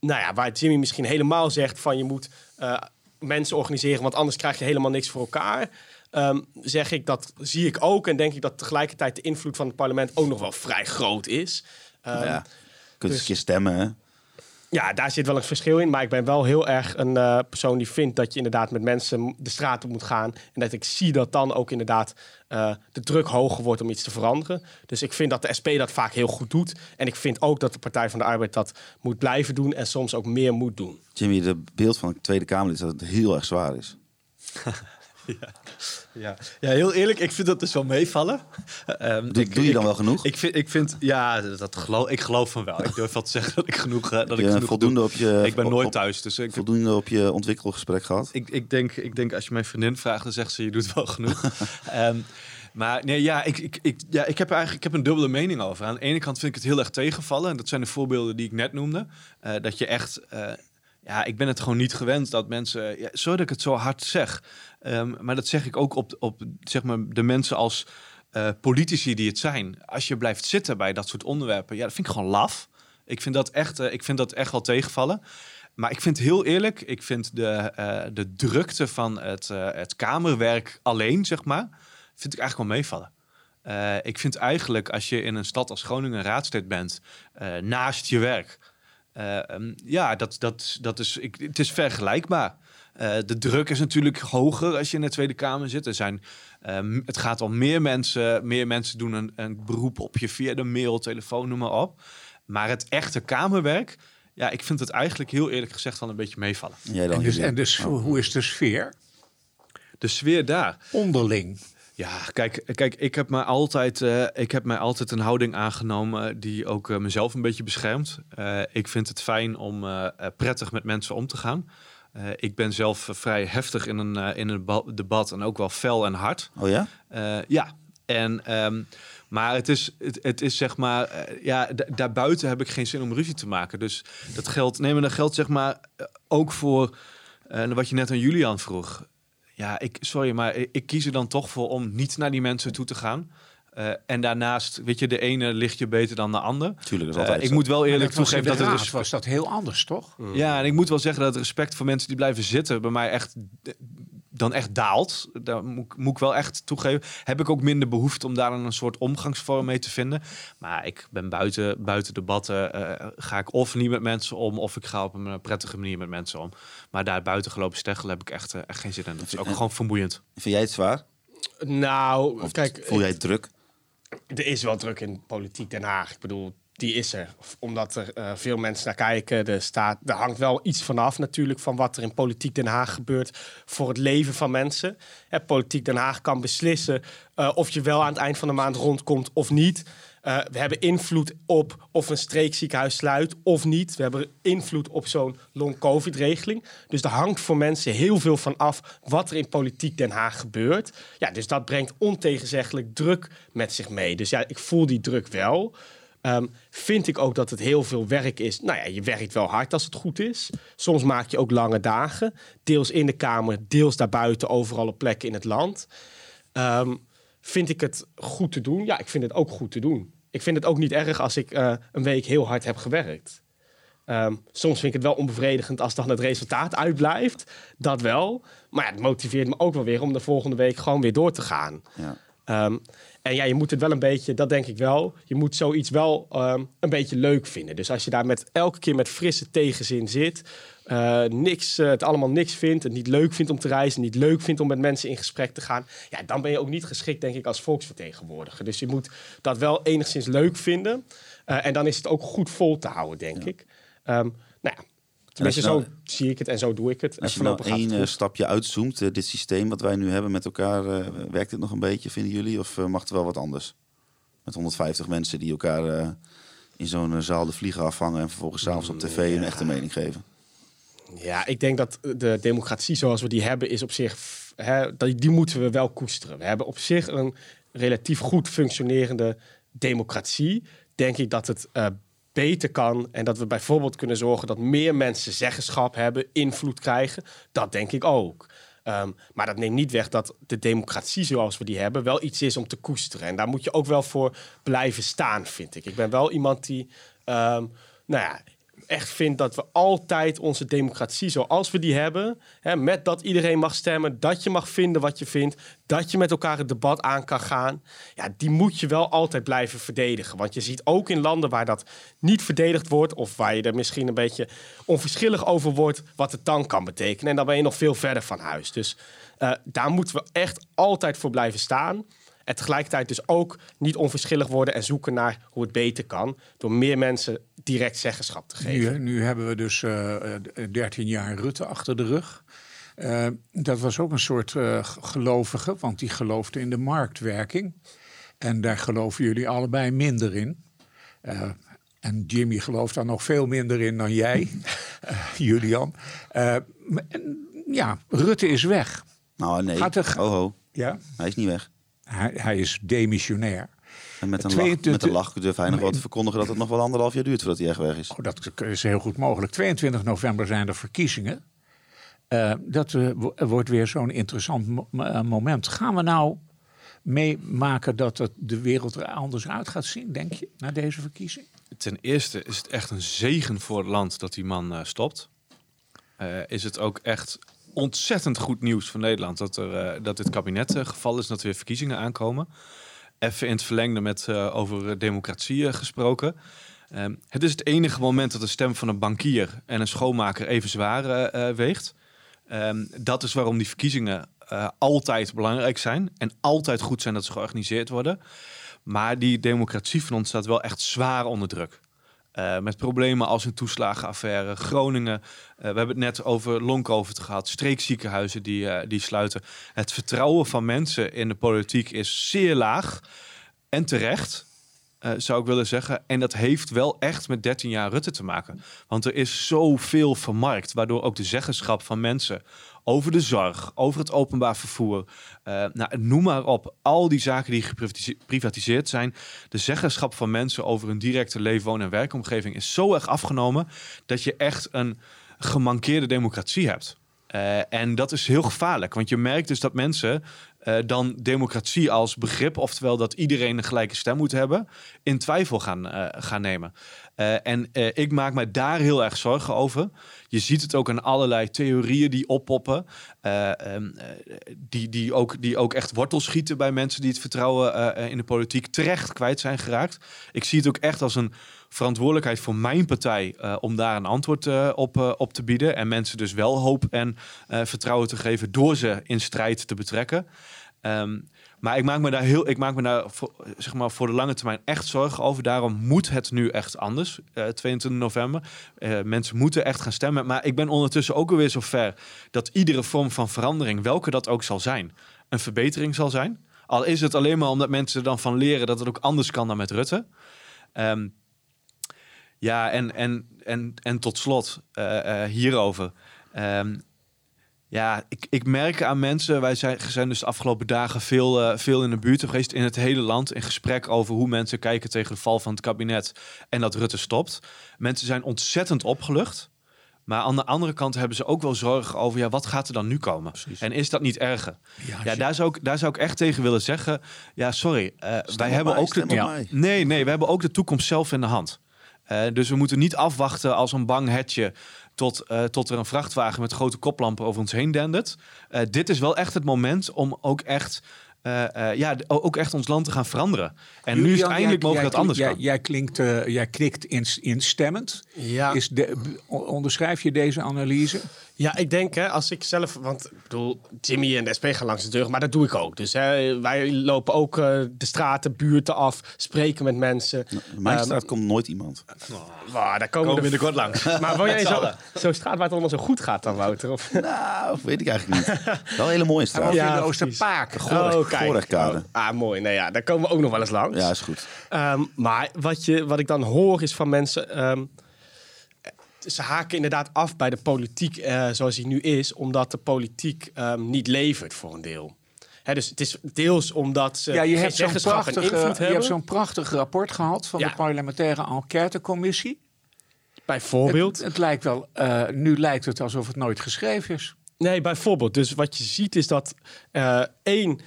nou ja, waar Jimmy misschien helemaal zegt van je moet eh, mensen organiseren, want anders krijg je helemaal niks voor elkaar. Ehm, zeg ik dat zie ik ook en denk ik dat tegelijkertijd de invloed van het parlement ook nog wel vrij groot is. Ehm, ja, kunt eens dus- stemmen. Hè? ja, daar zit wel een verschil in. Maar ik ben wel heel erg een eh, persoon die vindt dat je inderdaad met mensen de straat op moet gaan. En dat ik zie dat dan ook inderdaad eh, de druk hoger wordt om iets te veranderen. Dus ik vind dat de SP dat vaak heel goed doet. En ik vind ook dat de Partij van de Arbeid dat moet blijven doen en soms ook meer moet doen. Jimmy, het beeld van een Tweede Kamerlid is dat het heel erg zwaar is. Ja. Ja. ja, heel eerlijk, ik vind dat dus wel meevallen. Um, doe, doe, je dan wel genoeg? Ik vind, ik vind ja, dat geloof, ik geloof van wel. Ik durf wel te zeggen dat ik genoeg, uh, dat ik genoeg voldoende op je. Ik ben nooit thuis, dus ik voldoende op je ontwikkelgesprek gehad. Ik, ik denk, ik denk als je mijn vriendin vraagt, dan zegt ze je doet wel genoeg. um, Maar nee, ja, ik, ik, ik, ja, ik heb eigenlijk ik heb een dubbele mening over. Aan de ene kant vind ik het heel erg tegenvallen. En dat zijn de voorbeelden die ik net noemde. Uh, dat je echt. Uh, ja, ik ben het gewoon niet gewend dat mensen. Ja, sorry dat ik het zo hard zeg. Um, maar dat zeg ik ook op, op zeg maar, de mensen als uh, politici die het zijn. Als je blijft zitten bij dat soort onderwerpen, ja, dat vind ik gewoon laf. Ik vind dat echt, ik vind dat echt wel tegenvallen. Maar ik vind heel eerlijk, ik vind de, de drukte van het, het kamerwerk alleen, zeg maar vind ik eigenlijk wel meevallen. Ik vind eigenlijk als je in een stad als Groningen raadslid bent, naast je werk, um, ja, dat, dat, dat is, ik, het is vergelijkbaar. de druk is natuurlijk hoger als je in de Tweede Kamer zit. Er zijn, um, het gaat om meer mensen, meer mensen doen een, een beroep op je via de mail, telefoon, noem maar op. Maar het echte Kamerwerk, ja, ik vind het eigenlijk heel eerlijk gezegd wel een beetje meevallen. Jij dan en dus, en dus oh. hoe is de sfeer? De sfeer daar. Onderling. Ja, kijk, kijk ik, heb mij altijd, uh, ik heb mij altijd een houding aangenomen die ook uh, mezelf een beetje beschermt. Uh, ik vind het fijn om prettig met mensen om te gaan. ik ben zelf vrij heftig in een, in een debat en ook wel fel en hard. Oh ja? ja, en, um, maar het is, het, het is zeg maar, ja, daarbuiten heb ik geen zin om ruzie te maken. Dus dat geldt, nee, maar dat geldt zeg maar ook voor wat je net aan Julian vroeg. Ja, ik, sorry, maar ik, kies er dan toch voor om niet naar die mensen toe te gaan. Uh, en daarnaast, weet je, de ene ligt je beter dan de ander. Tuurlijk, is altijd uh, Ik moet wel eerlijk toegeven dat het is. was dat heel anders, toch? Ja, en ik moet wel zeggen dat het respect voor mensen die blijven zitten bij mij echt dan echt daalt. Daar moet, moet, ik wel echt toegeven. Heb ik ook minder behoefte om daar een soort omgangsvorm mee te vinden. Maar ik ben buiten, buiten debatten. Uh, ga ik of niet met mensen om, of ik ga op een prettige manier met mensen om. Maar daar buiten gelopen steggelen heb ik echt, uh, echt geen zin in. Dat is ook gewoon vermoeiend. Vind jij het zwaar? Nou, of kijk. Voel jij het druk? Er is wel druk in politiek Den Haag. Ik bedoel, die is er. Omdat er uh, veel mensen naar kijken. Er, staat, er hangt wel iets vanaf natuurlijk van wat er in Politiek Den Haag gebeurt voor het leven van mensen. Politiek Den Haag kan beslissen uh, of je wel aan het eind van de maand rondkomt of niet. Uh, we hebben invloed op of een streekziekenhuis sluit of niet. We hebben invloed op zo'n long-covid-regeling. Dus er hangt voor mensen heel veel van af wat er in politiek Den Haag gebeurt. Ja, dus dat brengt ontegenzeggelijk druk met zich mee. Dus ja, ik voel die druk wel. Um, vind ik ook dat het heel veel werk is. Nou ja, je werkt wel hard als het goed is. Soms maak je ook lange dagen. Deels in de Kamer, deels daarbuiten, overal op plekken in het land. Um, vind ik het goed te doen? Ja, ik vind het ook goed te doen. Ik vind het ook niet erg als ik uh, een week heel hard heb gewerkt. Um, soms vind ik het wel onbevredigend als dan het resultaat uitblijft. Dat wel. Maar ja, het motiveert me ook wel weer om de volgende week gewoon weer door te gaan. Ja. Um, en ja, je moet het wel een beetje, dat denk ik wel, je moet zoiets wel um, een beetje leuk vinden. Dus als je daar met elke keer met frisse tegenzin zit, uh, niks, uh, het allemaal niks vindt, het niet leuk vindt om te reizen, niet leuk vindt om met mensen in gesprek te gaan, ja, dan ben je ook niet geschikt, denk ik, als volksvertegenwoordiger. Dus je moet dat wel enigszins leuk vinden. Uh, en dan is het ook goed vol te houden, denk ja. ik. Um, ja, Tenminste, nou, zo zie ik het en zo doe ik het. Als je nou één uh, stapje uitzoomt, uh, dit systeem wat wij nu hebben met elkaar, uh, werkt het nog een beetje, vinden jullie? Of mag het wel wat anders? Met 150 mensen die elkaar in zo'n zaal de vliegen afvangen en vervolgens s'avonds op tv ja. een echte mening geven. Ja, ik denk dat de democratie zoals we die hebben is op zich, hè, die moeten we wel koesteren. We hebben op zich een relatief goed functionerende democratie. Denk ik dat het beter kan. En dat we bijvoorbeeld kunnen zorgen dat meer mensen zeggenschap hebben, invloed krijgen. Dat denk ik ook. Um, maar dat neemt niet weg dat de democratie zoals we die hebben wel iets is om te koesteren. En daar moet je ook wel voor blijven staan, vind ik. Ik ben wel iemand die, um, nou ja, echt vind dat we altijd onze democratie zoals we die hebben, hè, met dat iedereen mag stemmen, dat je mag vinden wat je vindt, dat je met elkaar het debat aan kan gaan, ja, die moet je wel altijd blijven verdedigen. Want je ziet ook in landen waar dat niet verdedigd wordt, of waar je er misschien een beetje onverschillig over wordt, wat het dan kan betekenen. En dan ben je nog veel verder van huis. Dus uh, daar moeten we echt altijd voor blijven staan. En tegelijkertijd dus ook niet onverschillig worden en zoeken naar hoe het beter kan. Door meer mensen direct zeggenschap te geven. Nu, nu hebben we dus uh, 13 jaar Rutte achter de rug. Uh, dat was ook een soort uh, gelovige, want die geloofde in de marktwerking. En daar geloven jullie allebei minder in. Uh, en Jimmy gelooft daar nog veel minder in dan jij, Julian. ja, Rutte is weg. Nou nee, Gaat er... oh, ho. Ja? Hij is niet weg. Hij, hij is demissionair. En met een, lach, met een lach durf hij nog wat te verkondigen dat het nog wel anderhalf jaar duurt voordat hij echt weg is. Oh, dat is heel goed mogelijk. 22 november zijn er verkiezingen. Uh, dat uh, wordt weer zo'n interessant mo uh, moment. Gaan we nou meemaken dat het de wereld er anders uit gaat zien, denk je, na deze verkiezing? Ten eerste is het echt een zegen voor het land dat die man stopt. is het ook echt ontzettend goed nieuws voor Nederland dat, er, dat dit kabinet geval is, dat er weer verkiezingen aankomen. Even in het verlengde met over democratie gesproken. Um, het is het enige moment dat de stem van een bankier en een schoonmaker even zwaar weegt. Um, dat is waarom die verkiezingen uh, altijd belangrijk zijn en altijd goed zijn dat ze georganiseerd worden. Maar die democratie van ons staat wel echt zwaar onder druk. Uh, met problemen als een toeslagenaffaire, Groningen. Uh, we hebben het net over Long-Covid gehad, streekziekenhuizen die, die sluiten. Het vertrouwen van mensen in de politiek is zeer laag en terecht. Uh, zou ik willen zeggen. En dat heeft wel echt met 13 jaar Rutte te maken. Want er is zoveel vermarkt, waardoor ook de zeggenschap van mensen over de zorg, over het openbaar vervoer, uh, nou, noem maar op, al die zaken die geprivatiseerd zijn, de zeggenschap van mensen over hun directe leven, woon- en werkomgeving is zo erg afgenomen dat je echt een gemankeerde democratie hebt. Uh, en dat is heel gevaarlijk, want je merkt dus dat mensen uh, dan democratie als begrip, oftewel dat iedereen een gelijke stem moet hebben, in twijfel gaan, uh, gaan nemen. Uh, en ik maak mij daar heel erg zorgen over. Je ziet het ook aan allerlei theorieën die oppoppen, um, die, die, ook, die ook echt wortel schieten bij mensen die het vertrouwen in de politiek terecht kwijt zijn geraakt. Ik zie het ook echt als een verantwoordelijkheid voor mijn partij om daar een antwoord op, op te bieden. En mensen dus wel hoop en vertrouwen te geven door ze in strijd te betrekken. Um, maar ik maak me daar heel, ik maak me daar voor, zeg maar voor de lange termijn echt zorgen over. Daarom moet het nu echt anders. 22 november. mensen moeten echt gaan stemmen. Maar ik ben ondertussen ook alweer zover dat iedere vorm van verandering, welke dat ook zal zijn, een verbetering zal zijn. Al is het alleen maar omdat mensen er dan van leren dat het ook anders kan dan met Rutte. Um, ja, en, en, en, en tot slot uh, uh, hierover. Um, ja, ik, ik merk aan mensen, wij zijn, zijn dus de afgelopen dagen veel, uh, veel in de buurt geweest, in het hele land, in gesprek over hoe mensen kijken tegen de val van het kabinet en dat Rutte stopt. Mensen zijn ontzettend opgelucht. Maar aan de andere kant hebben ze ook wel zorgen over, ja, wat gaat er dan nu komen? Precies. En is dat niet erger? Ja, ja daar, zou ik, daar zou ik echt tegen willen zeggen, ja, sorry, uh, wij hebben ook de, ja, nee, nee, we hebben ook de toekomst zelf in de hand. Uh, dus we moeten niet afwachten als een bang hetje tot, uh, tot er een vrachtwagen met grote koplampen over ons heen dendert. Uh, dit is wel echt het moment om ook echt uh, uh, ja, ook echt ons land te gaan veranderen. En Julian, nu is het eindelijk mogelijk dat anders jij, kan. Jij, klinkt, uh, jij knikt instemmend. Ja. Is de, onderschrijf je deze analyse? Ja, ik denk hè, als ik zelf, want ik bedoel, Jimmy en de SP gaan langs de deur, maar dat doe ik ook. Dus hè, wij lopen ook uh, de straten, buurten af, spreken met mensen. In mijn um, straat komt nooit iemand. Oh, wow, daar komen we binnenkort langs. Maar wil jij zo'n zo straat waar het allemaal zo goed gaat dan, Wouter? Of? Nou, weet ik eigenlijk niet. Wel een hele mooie straat. Ja, de Oosterpaak. Goorigkade. Oh, ah, mooi. Nou ja, daar komen we ook nog wel eens langs. Ja, is goed. Um, maar wat, je, wat ik dan hoor is van mensen... Um, ze haken inderdaad af bij de politiek uh, zoals die nu is, omdat de politiek um, niet levert voor een deel. He, dus het is deels omdat ze ja, je hebt zo'n prachtig, uh, je hebt zo'n prachtig rapport gehad van ja. de parlementaire enquêtecommissie. Bijvoorbeeld. Het, het lijkt wel, uh, nu lijkt het alsof het nooit geschreven is. Nee, bijvoorbeeld. Dus wat je ziet is dat één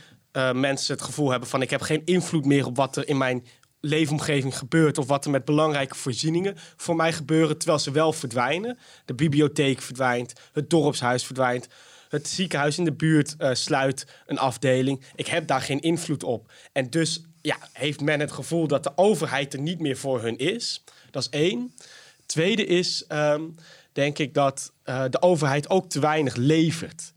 mensen het gevoel hebben van ik heb geen invloed meer op wat er in mijn leefomgeving gebeurt of wat er met belangrijke voorzieningen voor mij gebeuren, terwijl ze wel verdwijnen. De bibliotheek verdwijnt, het dorpshuis verdwijnt, het ziekenhuis in de buurt uh, sluit een afdeling. Ik heb daar geen invloed op. En dus ja, heeft men het gevoel dat de overheid er niet meer voor hun is. Dat is één. Tweede is, um, denk ik, dat uh, de overheid ook te weinig levert.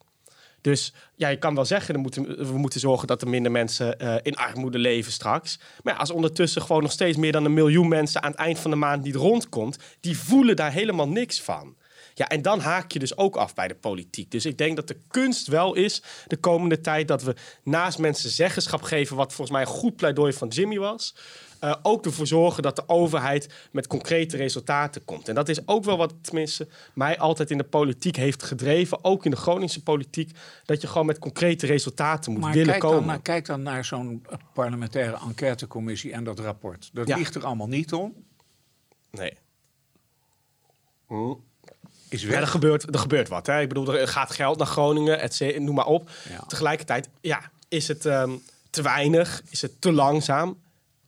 Dus ja, je kan wel zeggen, we moeten, we moeten zorgen dat er minder mensen uh, in armoede leven straks. Maar ja, als ondertussen gewoon nog steeds meer dan een miljoen mensen aan het eind van de maand niet rondkomt, die voelen daar helemaal niks van. Ja, en dan haak je dus ook af bij de politiek. Dus ik denk dat de kunst wel is de komende tijd dat we naast mensen zeggenschap geven, wat volgens mij een goed pleidooi van Jimmy was. Uh, ook ervoor zorgen dat de overheid met concrete resultaten komt. En dat is ook wel wat tenminste mij altijd in de politiek heeft gedreven, ook in de Groningse politiek, dat je gewoon met concrete resultaten moet willen kijk komen. Dan, maar kijk dan naar zo'n parlementaire enquêtecommissie en dat rapport. Dat ligt er allemaal niet om. Nee. Hm. Is Ja, er, gebeurt, er gebeurt wat. Hè? Ik bedoel, er gaat geld naar Groningen, et noem maar op. Tegelijkertijd, ja, is het um, te weinig? Is het te langzaam?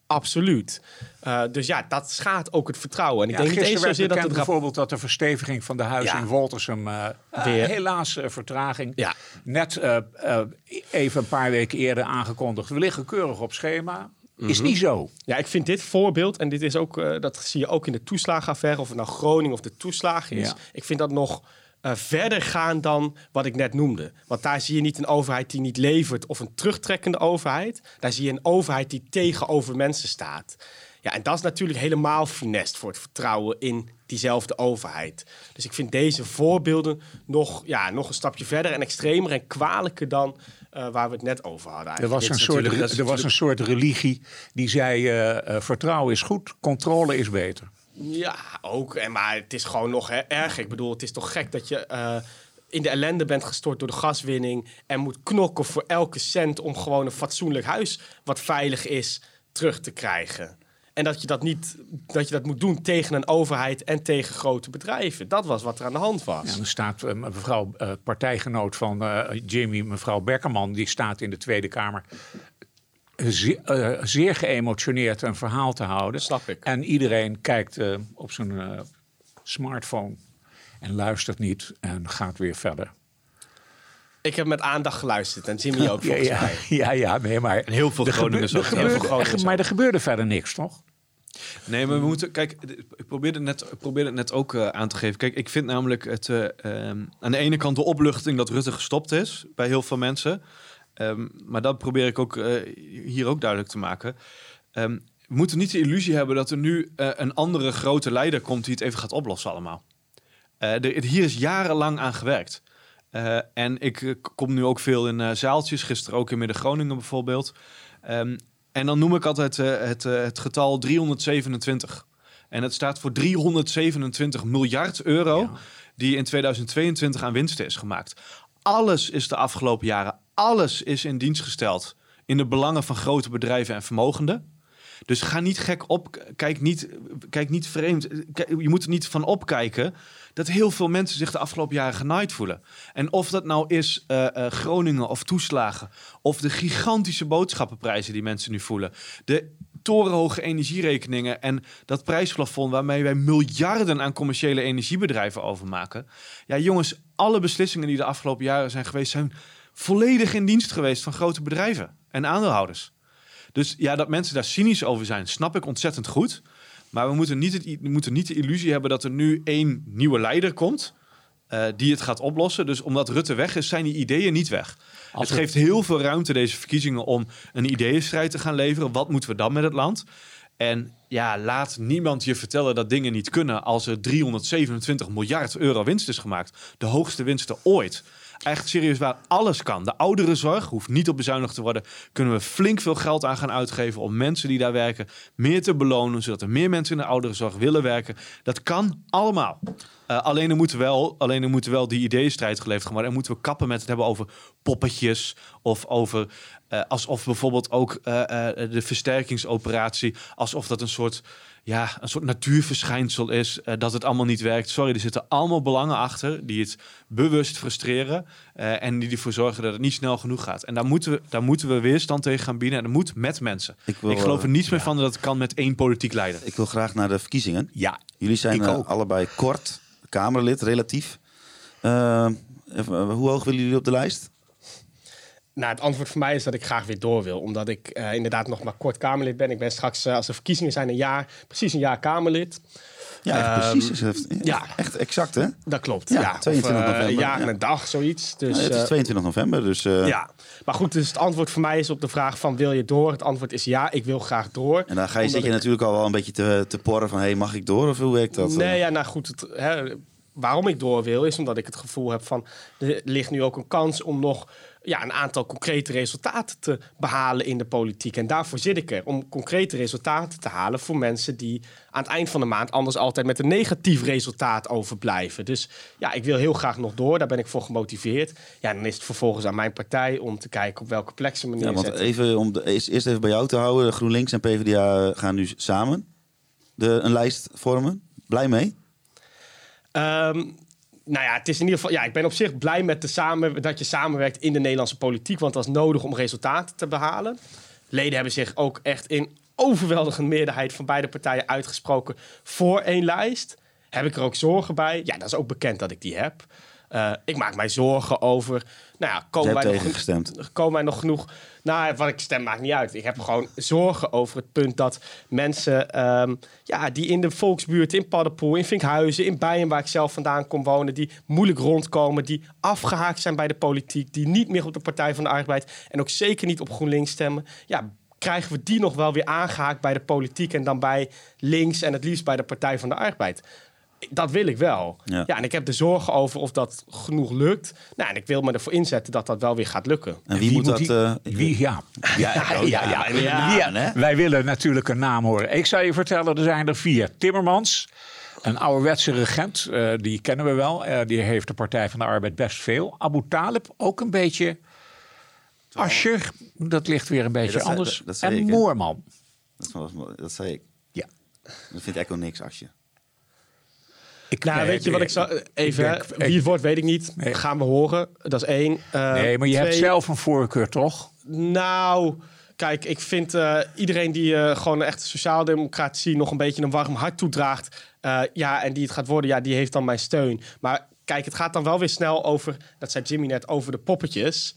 Absoluut. Uh, dus ja, dat schaadt ook het vertrouwen. En ik ja, denk niet eens zozeer dat het bijvoorbeeld dat de versteviging van de huizen in Woltersum uh, Weer. helaas uh, vertraging. Ja. Net even een paar weken eerder aangekondigd. We liggen keurig op schema. Is niet zo. Ja, ik vind dit voorbeeld, en dit is ook, dat zie je ook in de toeslagenaffaire, of het nou Groningen of de toeslagen is. Ik vind dat nog uh, verder gaan dan wat ik net noemde. Want daar zie je niet een overheid die niet levert of een terugtrekkende overheid. Daar zie je een overheid die tegenover mensen staat. Ja, en dat is natuurlijk helemaal funest voor het vertrouwen in diezelfde overheid. Dus ik vind deze voorbeelden nog, ja, nog een stapje verder en extremer en kwalijker dan uh, waar we het net over hadden. Er was, een soort, er was een soort religie die zei: uh, uh, vertrouwen is goed, controle is beter. Ja, ook. En, maar het is gewoon nog hè, erg. Ik bedoel, het is toch gek dat je uh, in de ellende bent gestort door de gaswinning... en moet knokken voor elke cent om gewoon een fatsoenlijk huis... wat veilig is, terug te krijgen. En dat je dat, niet, dat je dat moet doen tegen een overheid en tegen grote bedrijven. Dat was wat er aan de hand was. Ja, dan staat uh, mevrouw, uh, partijgenoot van uh, Jimmy, mevrouw Beckerman... die staat in de Tweede Kamer zeer, uh, zeer geëmotioneerd een verhaal te houden. Snap ik. En iedereen kijkt uh, op zijn uh, smartphone en luistert niet en gaat weer verder. Ik heb met aandacht geluisterd en Jimmy ook volgens ja, mij. Ja, ja, nee, maar... En heel veel Groningers ook. Gebeurde, maar er gebeurde verder niks, toch? Nee, maar we moeten... Kijk, ik probeerde het net, probeerde het net ook uh, aan te geven. Kijk, ik vind namelijk het... Uh, um, aan de ene kant de opluchting dat Rutte gestopt is... bij heel veel mensen... Um, maar dat probeer ik ook uh, hier ook duidelijk te maken. Um, we moeten niet de illusie hebben dat er nu een andere grote leider komt die het even gaat oplossen allemaal. Hier is jarenlang aan gewerkt. en ik kom nu ook veel in zaaltjes, gisteren ook in Midden-Groningen bijvoorbeeld. Um, en dan noem ik altijd het, het getal 327. En het staat voor 327 miljard euro ja. die in 2022 aan winsten is gemaakt. Alles is de afgelopen jaren alles is in dienst gesteld in de belangen van grote bedrijven en vermogenden. Dus ga niet gek op, kijk niet, kijk niet vreemd. Je moet er niet van opkijken dat heel veel mensen zich de afgelopen jaren genaaid voelen. En of dat nou is uh, uh, Groningen of toeslagen, of de gigantische boodschappenprijzen die mensen nu voelen, de torenhoge energierekeningen en dat prijsplafond waarmee wij miljarden aan commerciële energiebedrijven overmaken. Ja, jongens, alle beslissingen die de afgelopen jaren zijn geweest zijn volledig in dienst geweest van grote bedrijven en aandeelhouders. Dus ja, dat mensen daar cynisch over zijn, snap ik ontzettend goed. Maar we moeten niet, het, we moeten niet de illusie hebben dat er nu één nieuwe leider komt. Uh, die het gaat oplossen. Dus omdat Rutte weg is, zijn die ideeën niet weg. Als het geeft heel veel ruimte, deze verkiezingen, om een ideeënstrijd te gaan leveren. Wat moeten we dan met het land? En ja, laat niemand je vertellen dat dingen niet kunnen als er 327 miljard euro winst is gemaakt. De hoogste winsten ooit echt serieus waar alles kan. De ouderenzorg hoeft niet op bezuinigd te worden. Kunnen we flink veel geld aan gaan uitgeven om mensen die daar werken meer te belonen, zodat er meer mensen in de ouderenzorg willen werken. Dat kan allemaal. Uh, alleen, er moet wel, alleen er moet wel die ideeënstrijd geleverd worden. En moeten we kappen met het hebben over poppetjes of over uh, alsof bijvoorbeeld ook uh, de versterkingsoperatie, alsof dat een soort ja, een soort natuurverschijnsel is, uh, dat het allemaal niet werkt. Sorry, er zitten allemaal belangen achter die het bewust frustreren uh, en die ervoor zorgen dat het niet snel genoeg gaat. En daar moeten we, daar moeten we weerstand tegen gaan bieden en dat moet met mensen. Ik, wil, ik geloof er niets meer van dat het kan met één politiek leider. Ik wil graag naar de verkiezingen. Ja, Jullie zijn uh, allebei kort Kamerlid, relatief. hoe hoog willen jullie op de lijst? Nou, het antwoord voor mij is dat ik graag weer door wil. Omdat ik uh, inderdaad nog maar kort Kamerlid ben. Ik ben straks, uh, als de verkiezingen zijn, een jaar, precies een jaar Kamerlid. Ja, echt um, precies. Echt, ja, echt exact, hè? Dat klopt. Ja, ja 22 of, uh, november. Een jaar en een dag, zoiets. Dus, ja, het is 22 november, dus... Ja, maar goed, dus het antwoord voor mij is op de vraag van wil je door? Het antwoord is ja, ik wil graag door. En dan ga je, zit je ik... natuurlijk al wel een beetje te, te porren van... hé, hey, mag ik door of hoe werkt dat? Nee, ja, nou goed, het, hè, waarom ik door wil, is omdat ik het gevoel heb van er ligt nu ook een kans om nog ja, een aantal concrete resultaten te behalen in de politiek. En daarvoor zit ik er, om concrete resultaten te halen voor mensen die aan het eind van de maand anders altijd met een negatief resultaat overblijven. Dus ja, ik wil heel graag nog door, daar ben ik voor gemotiveerd. Ja, dan is het vervolgens aan mijn partij om te kijken op welke plek ze me Ja, neerzetten. want even om de, eerst eerst even bij jou te houden. GroenLinks en PvdA gaan nu samen de, een lijst vormen. Blij mee? Ehm, nou ja, het is in ieder geval. Ja, ik ben op zich blij met de samen, dat je samenwerkt in de Nederlandse politiek. Want dat is nodig om resultaten te behalen. Leden hebben zich ook echt in overweldigende meerderheid van beide partijen uitgesproken voor één lijst. Heb ik er ook zorgen bij? Ja, dat is ook bekend dat ik die heb. Eh, ik maak mij zorgen over. Nou ja, komen wij, nog, gestemd. komen wij nog genoeg. Nou, wat ik stem maakt niet uit. Ik heb gewoon zorgen over het punt dat mensen ehm, ja, die in de volksbuurt, in Paddenpoel, in Vinkhuizen, in Bijen, waar ik zelf vandaan kom wonen, die moeilijk rondkomen, die afgehaakt zijn bij de politiek, die niet meer op de Partij van de Arbeid en ook zeker niet op GroenLinks stemmen. Ja, krijgen we die nog wel weer aangehaakt bij de politiek en dan bij links en het liefst bij de Partij van de Arbeid? Dat wil ik wel. Ja. Ja. en ik heb de zorgen over of dat genoeg lukt. Nou, en ik wil me ervoor inzetten dat dat wel weer gaat lukken. En wie, moet dat... die- eh, wie, ja. Ja, ja, ja, ja, Ja, Ja, hè? Wij willen natuurlijk een naam horen. Ik zou je vertellen, er zijn er vier. Timmermans, een ouderwetse regent, eh, die kennen we wel. Eh, die heeft de Partij van de Arbeid best veel. Abu Talib, ook een beetje. Ascher, dat ligt weer een beetje dat zei- anders. dat- dat zei en ik? Moorman. dat, was- dat zei ik. Ja. Dat vindt Echo niks, Asje. Ik, Nou, nee, weet je wat ik zou... Even, denk- wie het wordt, weet ik niet. Nee. Gaan we horen. Dat is één. Eh, Nee, maar je hebt zelf een voorkeur, toch? Nou, kijk, ik vind eh, iedereen die eh, gewoon echt de sociaaldemocratie nog een beetje een warm hart toedraagt. ja, en die het gaat worden, ja, die heeft dan mijn steun. Maar kijk, het gaat dan wel weer snel over, dat zei Jimmy net, over de poppetjes.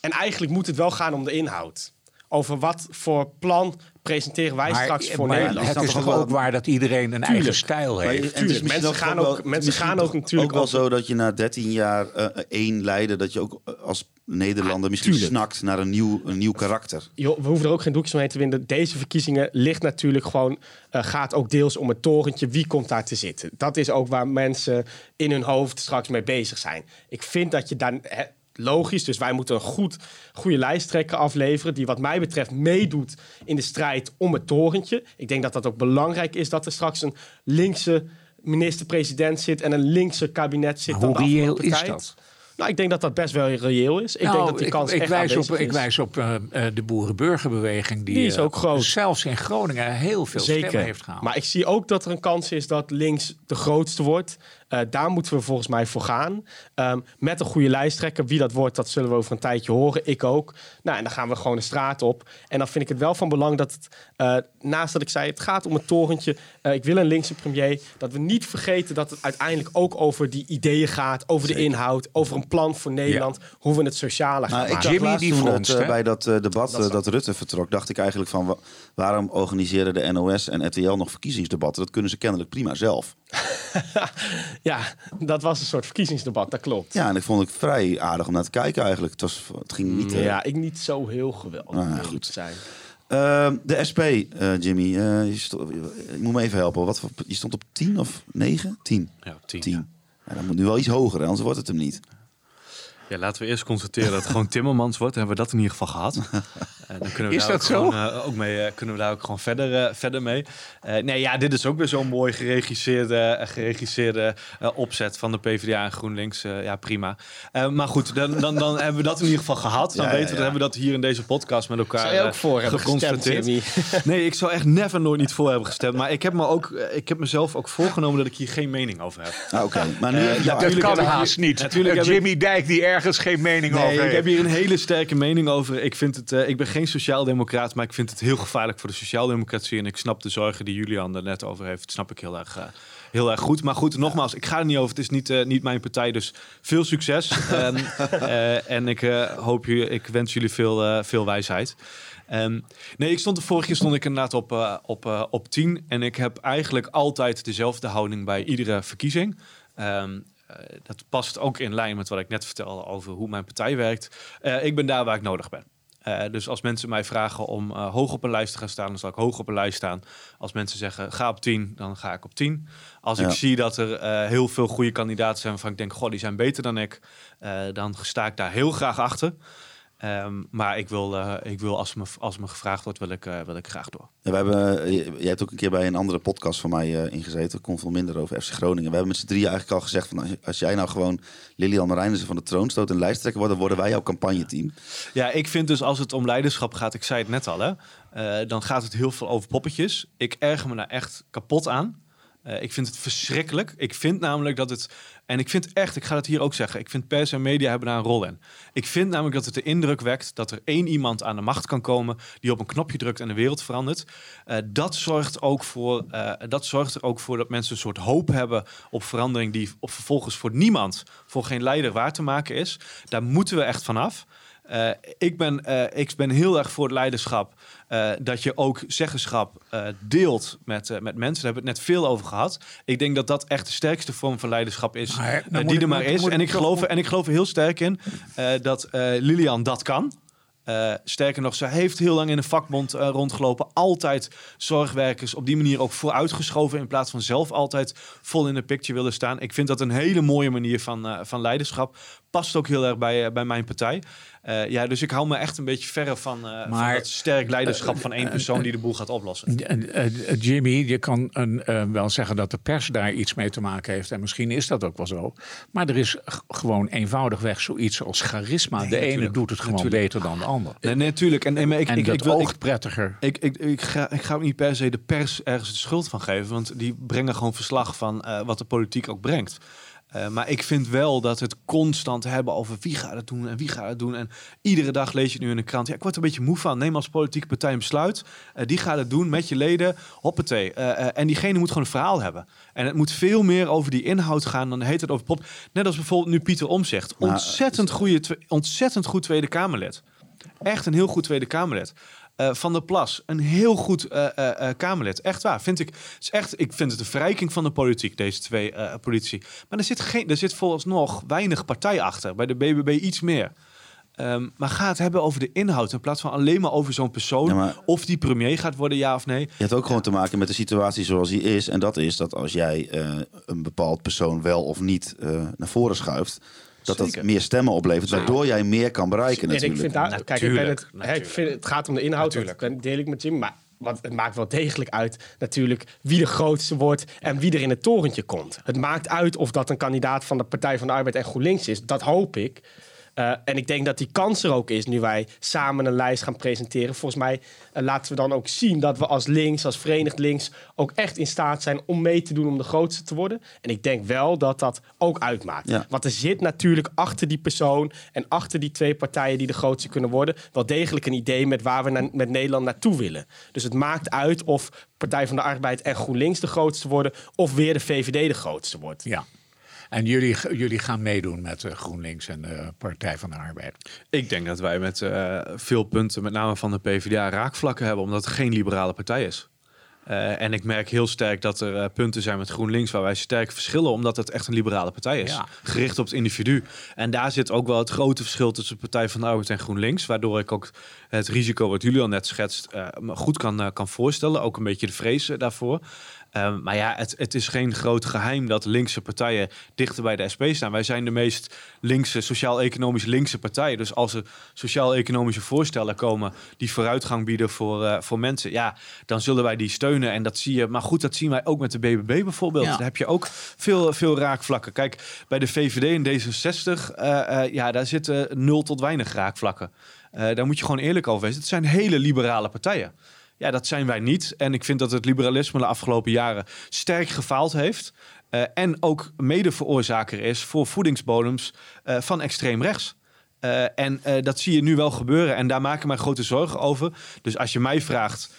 En eigenlijk moet het wel gaan om de inhoud. Over wat voor plan presenteren wij straks voor maar Nederland. het is toch ook waar dat iedereen een eigen stijl heeft. en misschien mensen ook gaan wel- ook- mensen misschien gaan ook natuurlijk ook wel zo dat je na 13 jaar eh, één leider... dat je ook eh, als Nederlander misschien tuurlijk. snakt naar een nieuw, een nieuw karakter. Joh, we hoeven er ook geen doekjes omheen te winden. Deze verkiezingen ligt natuurlijk gewoon, eh, gaat ook deels om het torentje. Wie komt daar te zitten? Dat is ook waar mensen in hun hoofd straks mee bezig zijn. Ik vind dat je dan hè, logisch, dus wij moeten een goed, goede lijsttrekker afleveren. Die, wat mij betreft, meedoet in de strijd om het torentje. Ik denk dat dat ook belangrijk is dat er straks een linkse minister-president zit en een linkse kabinet zit. Hoe de reëel is tijd. dat? Nou, ik denk dat dat best wel reëel is. Ik Nou, denk dat die kans ik, echt wijs op, ik wijs op eh, eh, de boerenburgerbeweging. Die, Die is eh, ook groot. zelfs in Groningen heel veel stemmen heeft gehaald. Maar ik zie ook dat er een kans is dat links de grootste wordt. Eh, daar moeten we volgens mij voor gaan. Ehm, met een goede lijsttrekker. Wie dat wordt, dat zullen we over een tijdje horen. Ik ook. Nou, en dan gaan we gewoon de straat op. En dan vind ik het wel van belang dat het, eh, naast dat ik zei, het gaat om het torentje. Eh, ik wil een linkse premier. Dat we niet vergeten dat het uiteindelijk ook over die ideeën gaat. Over de inhoud. Over een plan voor Nederland. Hoe we het sociale gaan Nou, maken. Jimmy, die toen fronst, dat, hè? bij dat debat dat Rutte vertrok, dacht ik eigenlijk van wa- waarom organiseren de NOS en RTL nog verkiezingsdebatten? Dat kunnen ze kennelijk prima zelf. Ja, dat was een soort verkiezingsdebat. Dat klopt. Ja, en ik vond het vrij aardig om naar te kijken eigenlijk. Het, was, het ging niet... Ja, ik niet zo heel geweldig. Nou, goed. te zijn. Ehm, de SP, eh, Jimmy, eh, je, sto- je moet me even helpen. Wat voor, je stond op 10 of 9? 10. Ja, tien. 10. Ja, dat moet nu wel iets hoger, anders wordt het hem niet. Ja, laten we eerst constateren dat het gewoon Timmermans wordt. Dan hebben we dat in ieder geval gehad. En dan kunnen we Is daar dat ook zo? Gewoon, eh, ook mee, eh, kunnen we daar ook gewoon verder, eh, verder mee. Eh, nee, ja, dit is ook weer zo'n mooi geregisseerde, eh, geregisseerde eh, opzet van de PvdA en GroenLinks. Eh, ja, prima. Eh, maar goed, dan, dan, dan hebben we dat in ieder geval gehad. Dan Ja, weten we, ja. dan hebben we dat hier in deze podcast met elkaar Zou je ook eh, voor hebben gestemd, geconstateerd. Jimmy? Nee, ik zou echt never nooit niet voor hebben gestemd. Maar ik heb, me ook, eh, ik heb mezelf ook voorgenomen dat ik hier geen mening over heb. Ah, Oké, maar nu... Eh, ja, dat kan haast niet. natuurlijk Eh, Jimmy Dijk die ergens geen mening over ik heb hier een hele sterke mening over. Ik, vind het, eh, ik ben geen sociaaldemocraat, maar ik vind het heel gevaarlijk voor de sociaaldemocratie. En ik snap de zorgen die Julian er net over heeft. Snap ik heel erg, eh, heel erg goed. Maar goed, nogmaals, ik ga er niet over. Het is niet, eh, niet mijn partij, dus veel succes. en eh, en ik, hoop je, ik wens jullie veel, veel wijsheid. Ehm, nee, ik stond de vorige keer stond ik inderdaad op, op, op 10. En ik heb eigenlijk altijd dezelfde houding bij iedere verkiezing. Ehm, eh, dat past ook in lijn met wat ik net vertelde over hoe mijn partij werkt. Eh, ik ben daar waar ik nodig ben. dus als mensen mij vragen om hoog op een lijst te gaan staan, dan zal ik hoog op een lijst staan. Als mensen zeggen ga op 10, dan ga ik op 10. Als ik zie dat er heel veel goede kandidaten zijn waarvan ik denk, goh, die zijn beter dan ik, dan sta ik daar heel graag achter. Um, maar ik wil, uh, ik wil als, me, als me gevraagd wordt, wil ik, uh, wil ik graag door. Ja, we hebben, uh, jij hebt ook een keer bij een andere podcast van mij ingezeten. Komt veel minder over FC Groningen. We hebben met z'n drieën eigenlijk al gezegd: van, als jij nou gewoon Lilian Marijnissen van de troon stoot en lijsttrekker wordt, dan worden wij jouw campagneteam. Ja, ik vind dus als het om leiderschap gaat, ik zei het net al, hè, dan gaat het heel veel over poppetjes. Ik erger me daar echt kapot aan. Uh, ik vind het verschrikkelijk. Ik vind namelijk dat het. En ik vind echt, ik ga het hier ook zeggen. Ik vind pers en media hebben daar een rol in. Ik vind namelijk dat het de indruk wekt dat er één iemand aan de macht kan komen. die op een knopje drukt en de wereld verandert. Uh, dat, zorgt ook voor, uh, dat zorgt er ook voor dat mensen een soort hoop hebben op verandering. die op vervolgens voor niemand, voor geen leider waar te maken is. Daar moeten we echt vanaf. Uh, ik, ben, uh, ik ben heel erg voor het leiderschap. Uh, dat je ook zeggenschap deelt met, met mensen. Daar hebben we het net veel over gehad. Ik denk dat dat echt de sterkste vorm van leiderschap is maar, die er maar is. En ik, geloof, en ik geloof er heel sterk in dat Lilian dat kan. Uh, sterker nog, ze heeft heel lang in een vakbond uh, rondgelopen. Altijd zorgwerkers op die manier ook vooruitgeschoven. In plaats van zelf altijd vol in de picture willen staan. Ik vind dat een hele mooie manier van, uh, van leiderschap. Past ook heel erg bij, bij mijn partij. Uh, ja, dus ik hou me echt een beetje verre van, uh, maar, van het sterk leiderschap uh, van één persoon die de boel gaat oplossen. Jimmy, je kan een, wel zeggen dat de pers daar iets mee te maken heeft. En misschien is dat ook wel zo. Maar er is gewoon eenvoudigweg zoiets als charisma. Nee, de ene doet het gewoon natuurlijk. beter dan de ander. Nee, natuurlijk. En, nee, ik, en ik, dat ik wil, oogt prettiger. Ik, ik, ik, ga, ik ga ook niet per se de pers ergens de schuld van geven. Want die brengen gewoon verslag van wat de politiek ook brengt. Uh, maar ik vind wel dat het constant hebben over wie gaat het doen en wie gaat het doen. En iedere dag lees je het nu in de krant. Ja, ik word er een beetje moe van. Neem als politieke partij een besluit. Uh, die gaat het doen met je leden. Hoppatee. Uh, en diegene moet gewoon een verhaal hebben. En het moet veel meer over die inhoud gaan dan heet het over pop. Net als bijvoorbeeld nu Pieter Omzicht. Ontzettend, goede, ontzettend goed Tweede Kamerlid. Echt een heel goed Tweede Kamerlid. Uh, van der Plas, een heel goed uh, uh, Kamerlid. Echt waar, vind ik. Is echt, ik vind het een verrijking van de politiek, deze twee politici. Maar er zit, geen, er zit vooralsnog weinig partij achter. Bij de BBB iets meer. Um, maar ga het hebben over de inhoud in plaats van alleen maar over zo'n persoon. Ja, of die premier gaat worden, ja of nee. Je hebt ook gewoon te maken met de situatie zoals die is. En dat is dat als jij een bepaald persoon wel of niet naar voren schuift dat dat meer stemmen oplevert, waardoor jij meer kan bereiken. Natuurlijk. En ik vind daar, kijk, ik ben het, hè, ik vind, het gaat om de inhoud, natuurlijk. dat deel ik met Jim, maar want het maakt wel degelijk uit natuurlijk wie de grootste wordt en wie er in het torentje komt. Het maakt uit of dat een kandidaat van de Partij van de Arbeid en GroenLinks is. Dat hoop ik. Uh, en ik denk dat die kans er ook is nu wij samen een lijst gaan presenteren. Volgens mij uh, laten we dan ook zien dat we als links, als verenigd links, ook echt in staat zijn om mee te doen om de grootste te worden. En ik denk wel dat dat ook uitmaakt. Ja. Want er zit natuurlijk achter die persoon en achter die twee partijen die de grootste kunnen worden, wel degelijk een idee met waar we na met Nederland naartoe willen. Dus het maakt uit of Partij van de Arbeid en GroenLinks de grootste worden of weer de VVD de grootste wordt. Ja. En jullie, jullie gaan meedoen met uh, GroenLinks en de Partij van de Arbeid? Ik denk dat wij met uh, veel punten, met name van de PvdA, raakvlakken hebben, omdat het geen liberale partij is. Uh, en ik merk heel sterk dat er uh, punten zijn met GroenLinks waar wij sterk verschillen, omdat het echt een liberale partij is. Ja. Gericht op het individu. En daar zit ook wel het grote verschil tussen de Partij van de Arbeid en GroenLinks. Waardoor ik ook het risico wat jullie al net schetst, uh, goed kan, kan voorstellen. Ook een beetje de vrees daarvoor. Um, maar ja, het, het, is geen groot geheim dat linkse partijen dichter bij de SP staan. Wij zijn de meest linkse, sociaal-economisch linkse partij. Dus als er sociaal-economische voorstellen komen die vooruitgang bieden voor, uh, voor mensen, ja, dan zullen wij die steunen. En dat zie je. Maar goed, dat zien wij ook met de BBB bijvoorbeeld. Ja. Daar heb je ook veel, veel raakvlakken. Kijk, bij de VVD en D66, uh, uh, ja, daar zitten nul tot weinig raakvlakken. daar moet je gewoon eerlijk over wezen. Het zijn hele liberale partijen. Ja, dat zijn wij niet. En ik vind dat het liberalisme de afgelopen jaren sterk gefaald heeft. Uh, en ook mede veroorzaker is voor voedingsbodems uh, van extreem rechts. Uh, en dat zie je nu wel gebeuren. En daar maken mij grote zorgen over. Dus als je mij vraagt.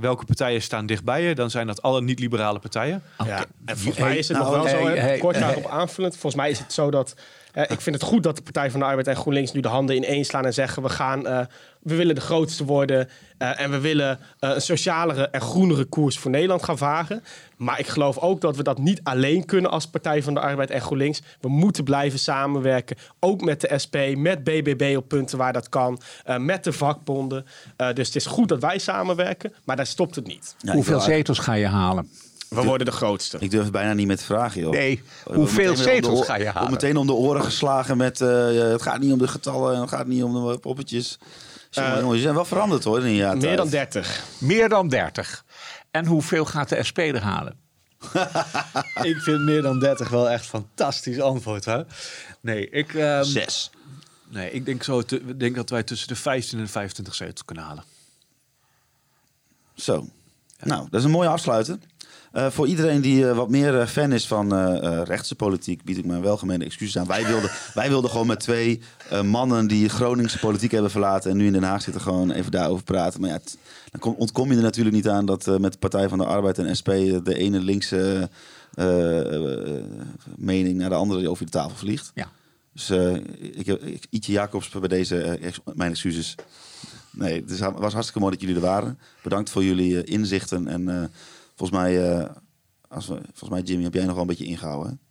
welke partijen staan dichtbij je? Dan zijn dat alle niet-liberale partijen. Okay. Ja, en volgens mij is het nog wel zo, hey, hey, kort daarop aanvullend. Volgens mij is het zo dat Eh, ik vind het goed dat de Partij van de Arbeid en GroenLinks nu de handen ineen slaan en zeggen: we gaan, eh, we willen de grootste worden eh, en we willen een socialere en groenere koers voor Nederland gaan varen. Maar ik geloof ook dat we dat niet alleen kunnen als Partij van de Arbeid en GroenLinks. We moeten blijven samenwerken, ook met de SP, met BBB op punten waar dat kan, eh, met de vakbonden. Eh, dus het is goed dat wij samenwerken, maar daar stopt het niet. Ja, Hoeveel zetels ga je halen? We worden de grootste. Ik durf het bijna niet meer te vragen, joh. Nee, hoeveel zetels ga je halen? Meteen om de oren geslagen met... eh, het gaat niet om de getallen, het gaat niet om de poppetjes. Jongen, jongens, je zijn wel veranderd hoor in Meer tijd. dan 30. Meer dan 30. En hoeveel gaat de SP er halen? Ik vind meer dan 30 wel echt fantastisch antwoord. Hè? Nee, ik, ehm, Zes. nee, ik denk, zo, te- ik denk dat wij tussen de 15 en 25 zetels kunnen halen. Zo. Nou, dat is een mooie afsluiter. Eh, voor iedereen die eh, wat meer eh, fan is van rechtse politiek, bied ik mijn welgemeende excuses aan. Wij wilden, wij wilden gewoon met twee mannen die Groningse politiek hebben verlaten en nu in Den Haag zitten, gewoon even daarover praten. Maar ja, dan kom- ontkom je er natuurlijk niet aan dat met de Partij van de Arbeid en SP de ene linkse mening naar de andere over de tafel vliegt. Ja. Dus ik heb ik, Ietje Jacobs bij deze, ex- mijn excuses. Nee, het was hartstikke mooi dat jullie er waren. Bedankt voor jullie inzichten. En volgens mij, eh, als we, volgens mij, Jimmy, heb jij nog wel een beetje ingehouden. hè?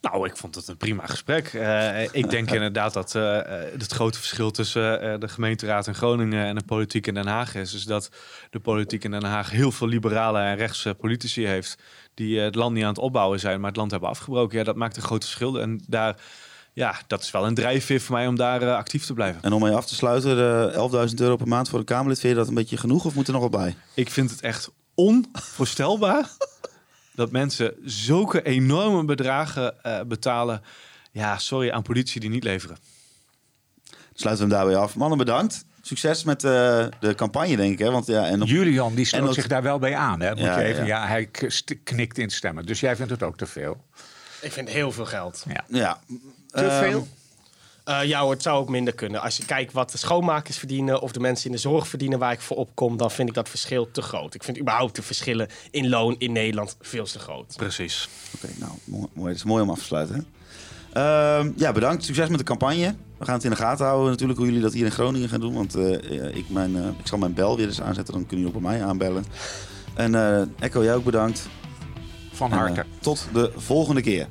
Nou, ik vond het een prima gesprek. Eh, ik denk inderdaad dat eh, het grote verschil tussen de gemeenteraad in Groningen en de politiek in Den Haag is, is dat de politiek in Den Haag heel veel liberale en rechtse politici heeft die het land niet aan het opbouwen zijn, maar het land hebben afgebroken. Ja, dat maakt een groot verschil. En daar, ja, dat is wel een drijfveer voor mij om daar actief te blijven. En om mee af te sluiten, eh 11.000 euro per maand voor een Kamerlid. Vind je dat een beetje genoeg of moet er nog wat bij? Ik vind het echt onvoorstelbaar dat mensen zulke enorme bedragen eh, betalen. Ja, sorry, aan politie die niet leveren. Sluiten we hem daarbij af. Mannen, bedankt. Succes met eh, de campagne, denk ik. Hè? Want, ja, en op- Julian die en ook- zich daar wel bij aan. Hè? Moet Ja, je even, ja. ja. hij knikt in stemmen. Dus jij vindt het ook te veel. Ik vind heel veel geld. Ja. ja. Te Ehm, veel? Eh, ja hoor, het zou ook minder kunnen. Als je kijkt wat de schoonmakers verdienen of de mensen in de zorg verdienen waar ik voor opkom, dan vind ik dat verschil te groot. Ik vind überhaupt de verschillen in loon in Nederland veel te groot. Precies. Oké, nou, mooi, mooi. Het is mooi om af te sluiten. Hè? Ehm, ja, bedankt. Succes met de campagne. We gaan het in de gaten houden natuurlijk hoe jullie dat hier in Groningen gaan doen. Want eh, ik, mijn, eh, ik zal mijn bel weer eens aanzetten. Dan kunnen jullie ook bij mij aanbellen. En eh Echo, jij ook bedankt. Van harte. tot de volgende keer.